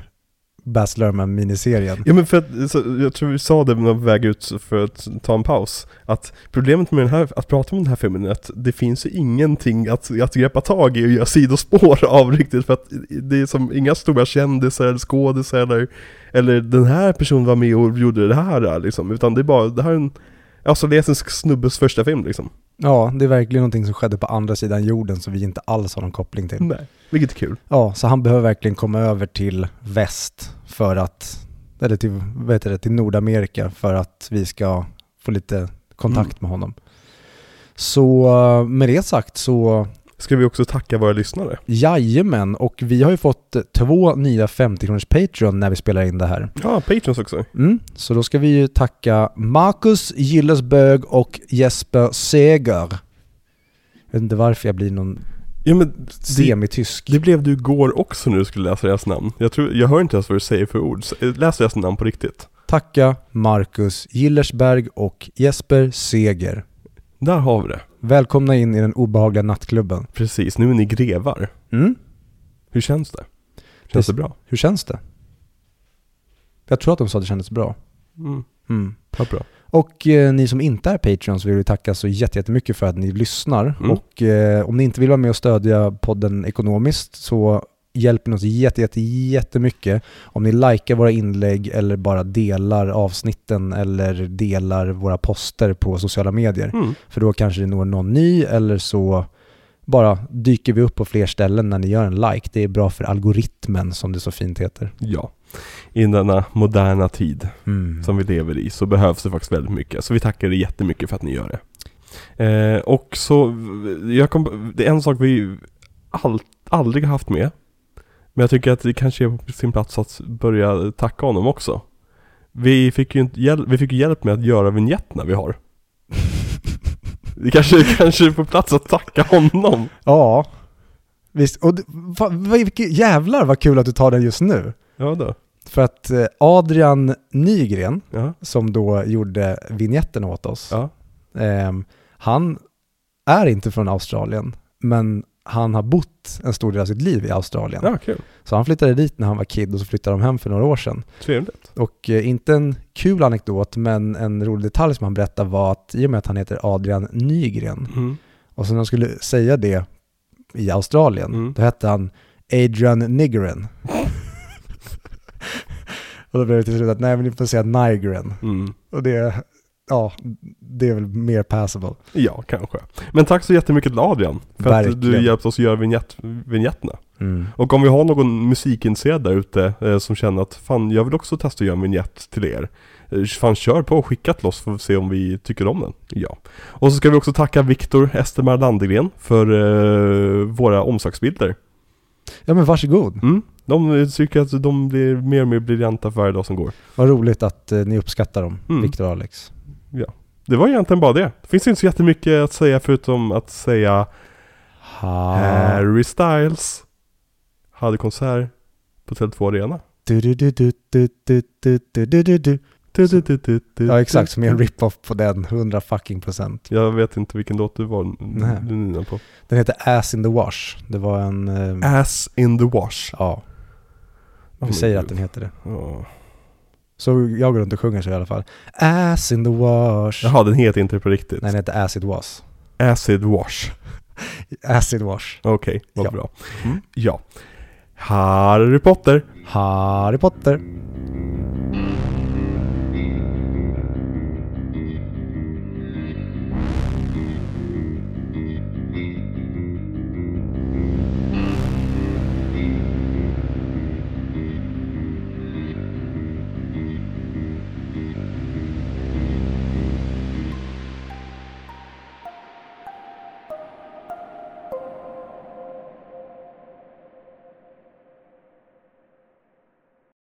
Baz Luhrmann miniserien. ja men för att, så, jag tror vi sa det när vi väg ut för att ta en paus, att problemet med den här, att prata om den här filmen är att det finns ju ingenting att, att greppa tag i och göra sidospår [LAUGHS] av riktigt, för att det är som inga stora kändisar eller skådisar eller, eller den här personen var med och gjorde det här liksom, utan det är bara, det här är en australiensisk snubbes första film liksom. Ja, det är verkligen någonting som skedde på andra sidan jorden som vi inte alls har någon koppling till. Nej, vilket är kul. Ja, så han behöver verkligen komma över till väst för att, eller till, vad heter det, till Nordamerika för att vi ska få lite kontakt med honom. Så eh, med det sagt så Ska vi också tacka våra lyssnare? jajamän, och vi har ju fått två nya 50 kronors Patreon när vi spelar in det här. Ja, Patrons också. Mm, så då ska vi ju tacka Marcus Gillesbög och Jesper Seger. Jag vet inte varför jag blir någon Ja men det, semitysk. det blev du igår också när du skulle läsa deras namn. Jag, tror, jag hör inte ens vad du säger för ord. Läs deras namn på riktigt. Tacka Marcus Gillersberg och Jesper Seger. Där har vi det. Välkomna in i den obehagliga nattklubben. Precis, nu är ni grevar. Mm? Hur känns det? Känns det bra? Hur känns det? Jag tror att de sa att det kändes bra. Mm, Mm. vad bra. Och eh, ni som inte är Patreons vill vi tacka så jätte- jättemycket för att ni lyssnar. Mm. Och eh, om ni inte vill vara med och stödja podden ekonomiskt så hjälper ni oss jätte, jätte, jättemycket om ni likar våra inlägg eller bara delar avsnitten eller delar våra poster på sociala medier. Mm. För då kanske det når någon ny eller så bara dyker vi upp på fler ställen när ni gör en like. Det är bra för algoritmen som det så fint heter. Ja. I denna moderna tid Mm. som vi lever i så behövs det faktiskt väldigt mycket. Så vi tackar er jättemycket för att ni gör det. Eh, och så, jag kom, det är en sak vi all, aldrig har haft med. Men jag tycker att det kanske är på sin plats att börja tacka honom också. Vi fick ju, inte vi fick hjälp med att göra vignettna vi har. Det kanske, [LAUGHS] kanske är på plats att tacka honom. Ja, visst. Och va, va, jävlar vad kul att du tar den just nu. Ja då. För att eh, Adrian Nygren, Ja. som då gjorde vignetten åt oss, Ja. ehm, han är inte från Australien, men han har bott en stor del av sitt liv i Australien. Ja, kul. Så han flyttade dit när han var kid och så flyttade de hem för några år sedan. Trevligt. Och eh, inte en kul anekdot, men en rolig detalj som han berättade var att i och med att han heter Adrian Nygren, Mm. och så när han skulle säga det i Australien, Mm. då hette han Adrian Nygren. Och då blev det till slut att nej men ni får säga Nygren. Mm. Och det, ja, det är väl mer passable. Ja, kanske. Men tack så jättemycket till Adrian. För att Verkligen. du hjälpt oss att göra vignett, vignetterna. Mm. Och om vi har någon musikintresserad där ute eh, som känner att fan, jag vill också testa att göra en vignett till er. Eh, fan, kör på och skicka till oss för att se om vi tycker om den. Ja. Och så ska vi också tacka Viktor Estermar Landegren för eh, våra omslagsbilder. Ja men varsågod. Mm. De tycker att de blir mer och mer briljanta för varje dag som går. Vad roligt att eh, ni uppskattar dem, mm. Viktor och Alex. Ja, det var egentligen bara det. Det finns inte så jättemycket att säga förutom att säga ha. Harry Styles hade konsert på Tele2 Arena. Ja exakt, som är en rip-off på den, 100 fucking procent. Jag vet inte vilken låt du var Nej. du på. Den heter Ass in the Wash. Det var en... Eh, Ass in the Wash? Ja vi my säger att den heter det. Ja. Så jag går runt och sjunger så i alla fall. Ass in the wash. Jaha, den heter inte på riktigt. Nej, den heter Acid Was. Acid wash. [LAUGHS] Acid Wash. Okej, vad Ja. bra. Mm. Ja. Harry Potter. Harry Potter.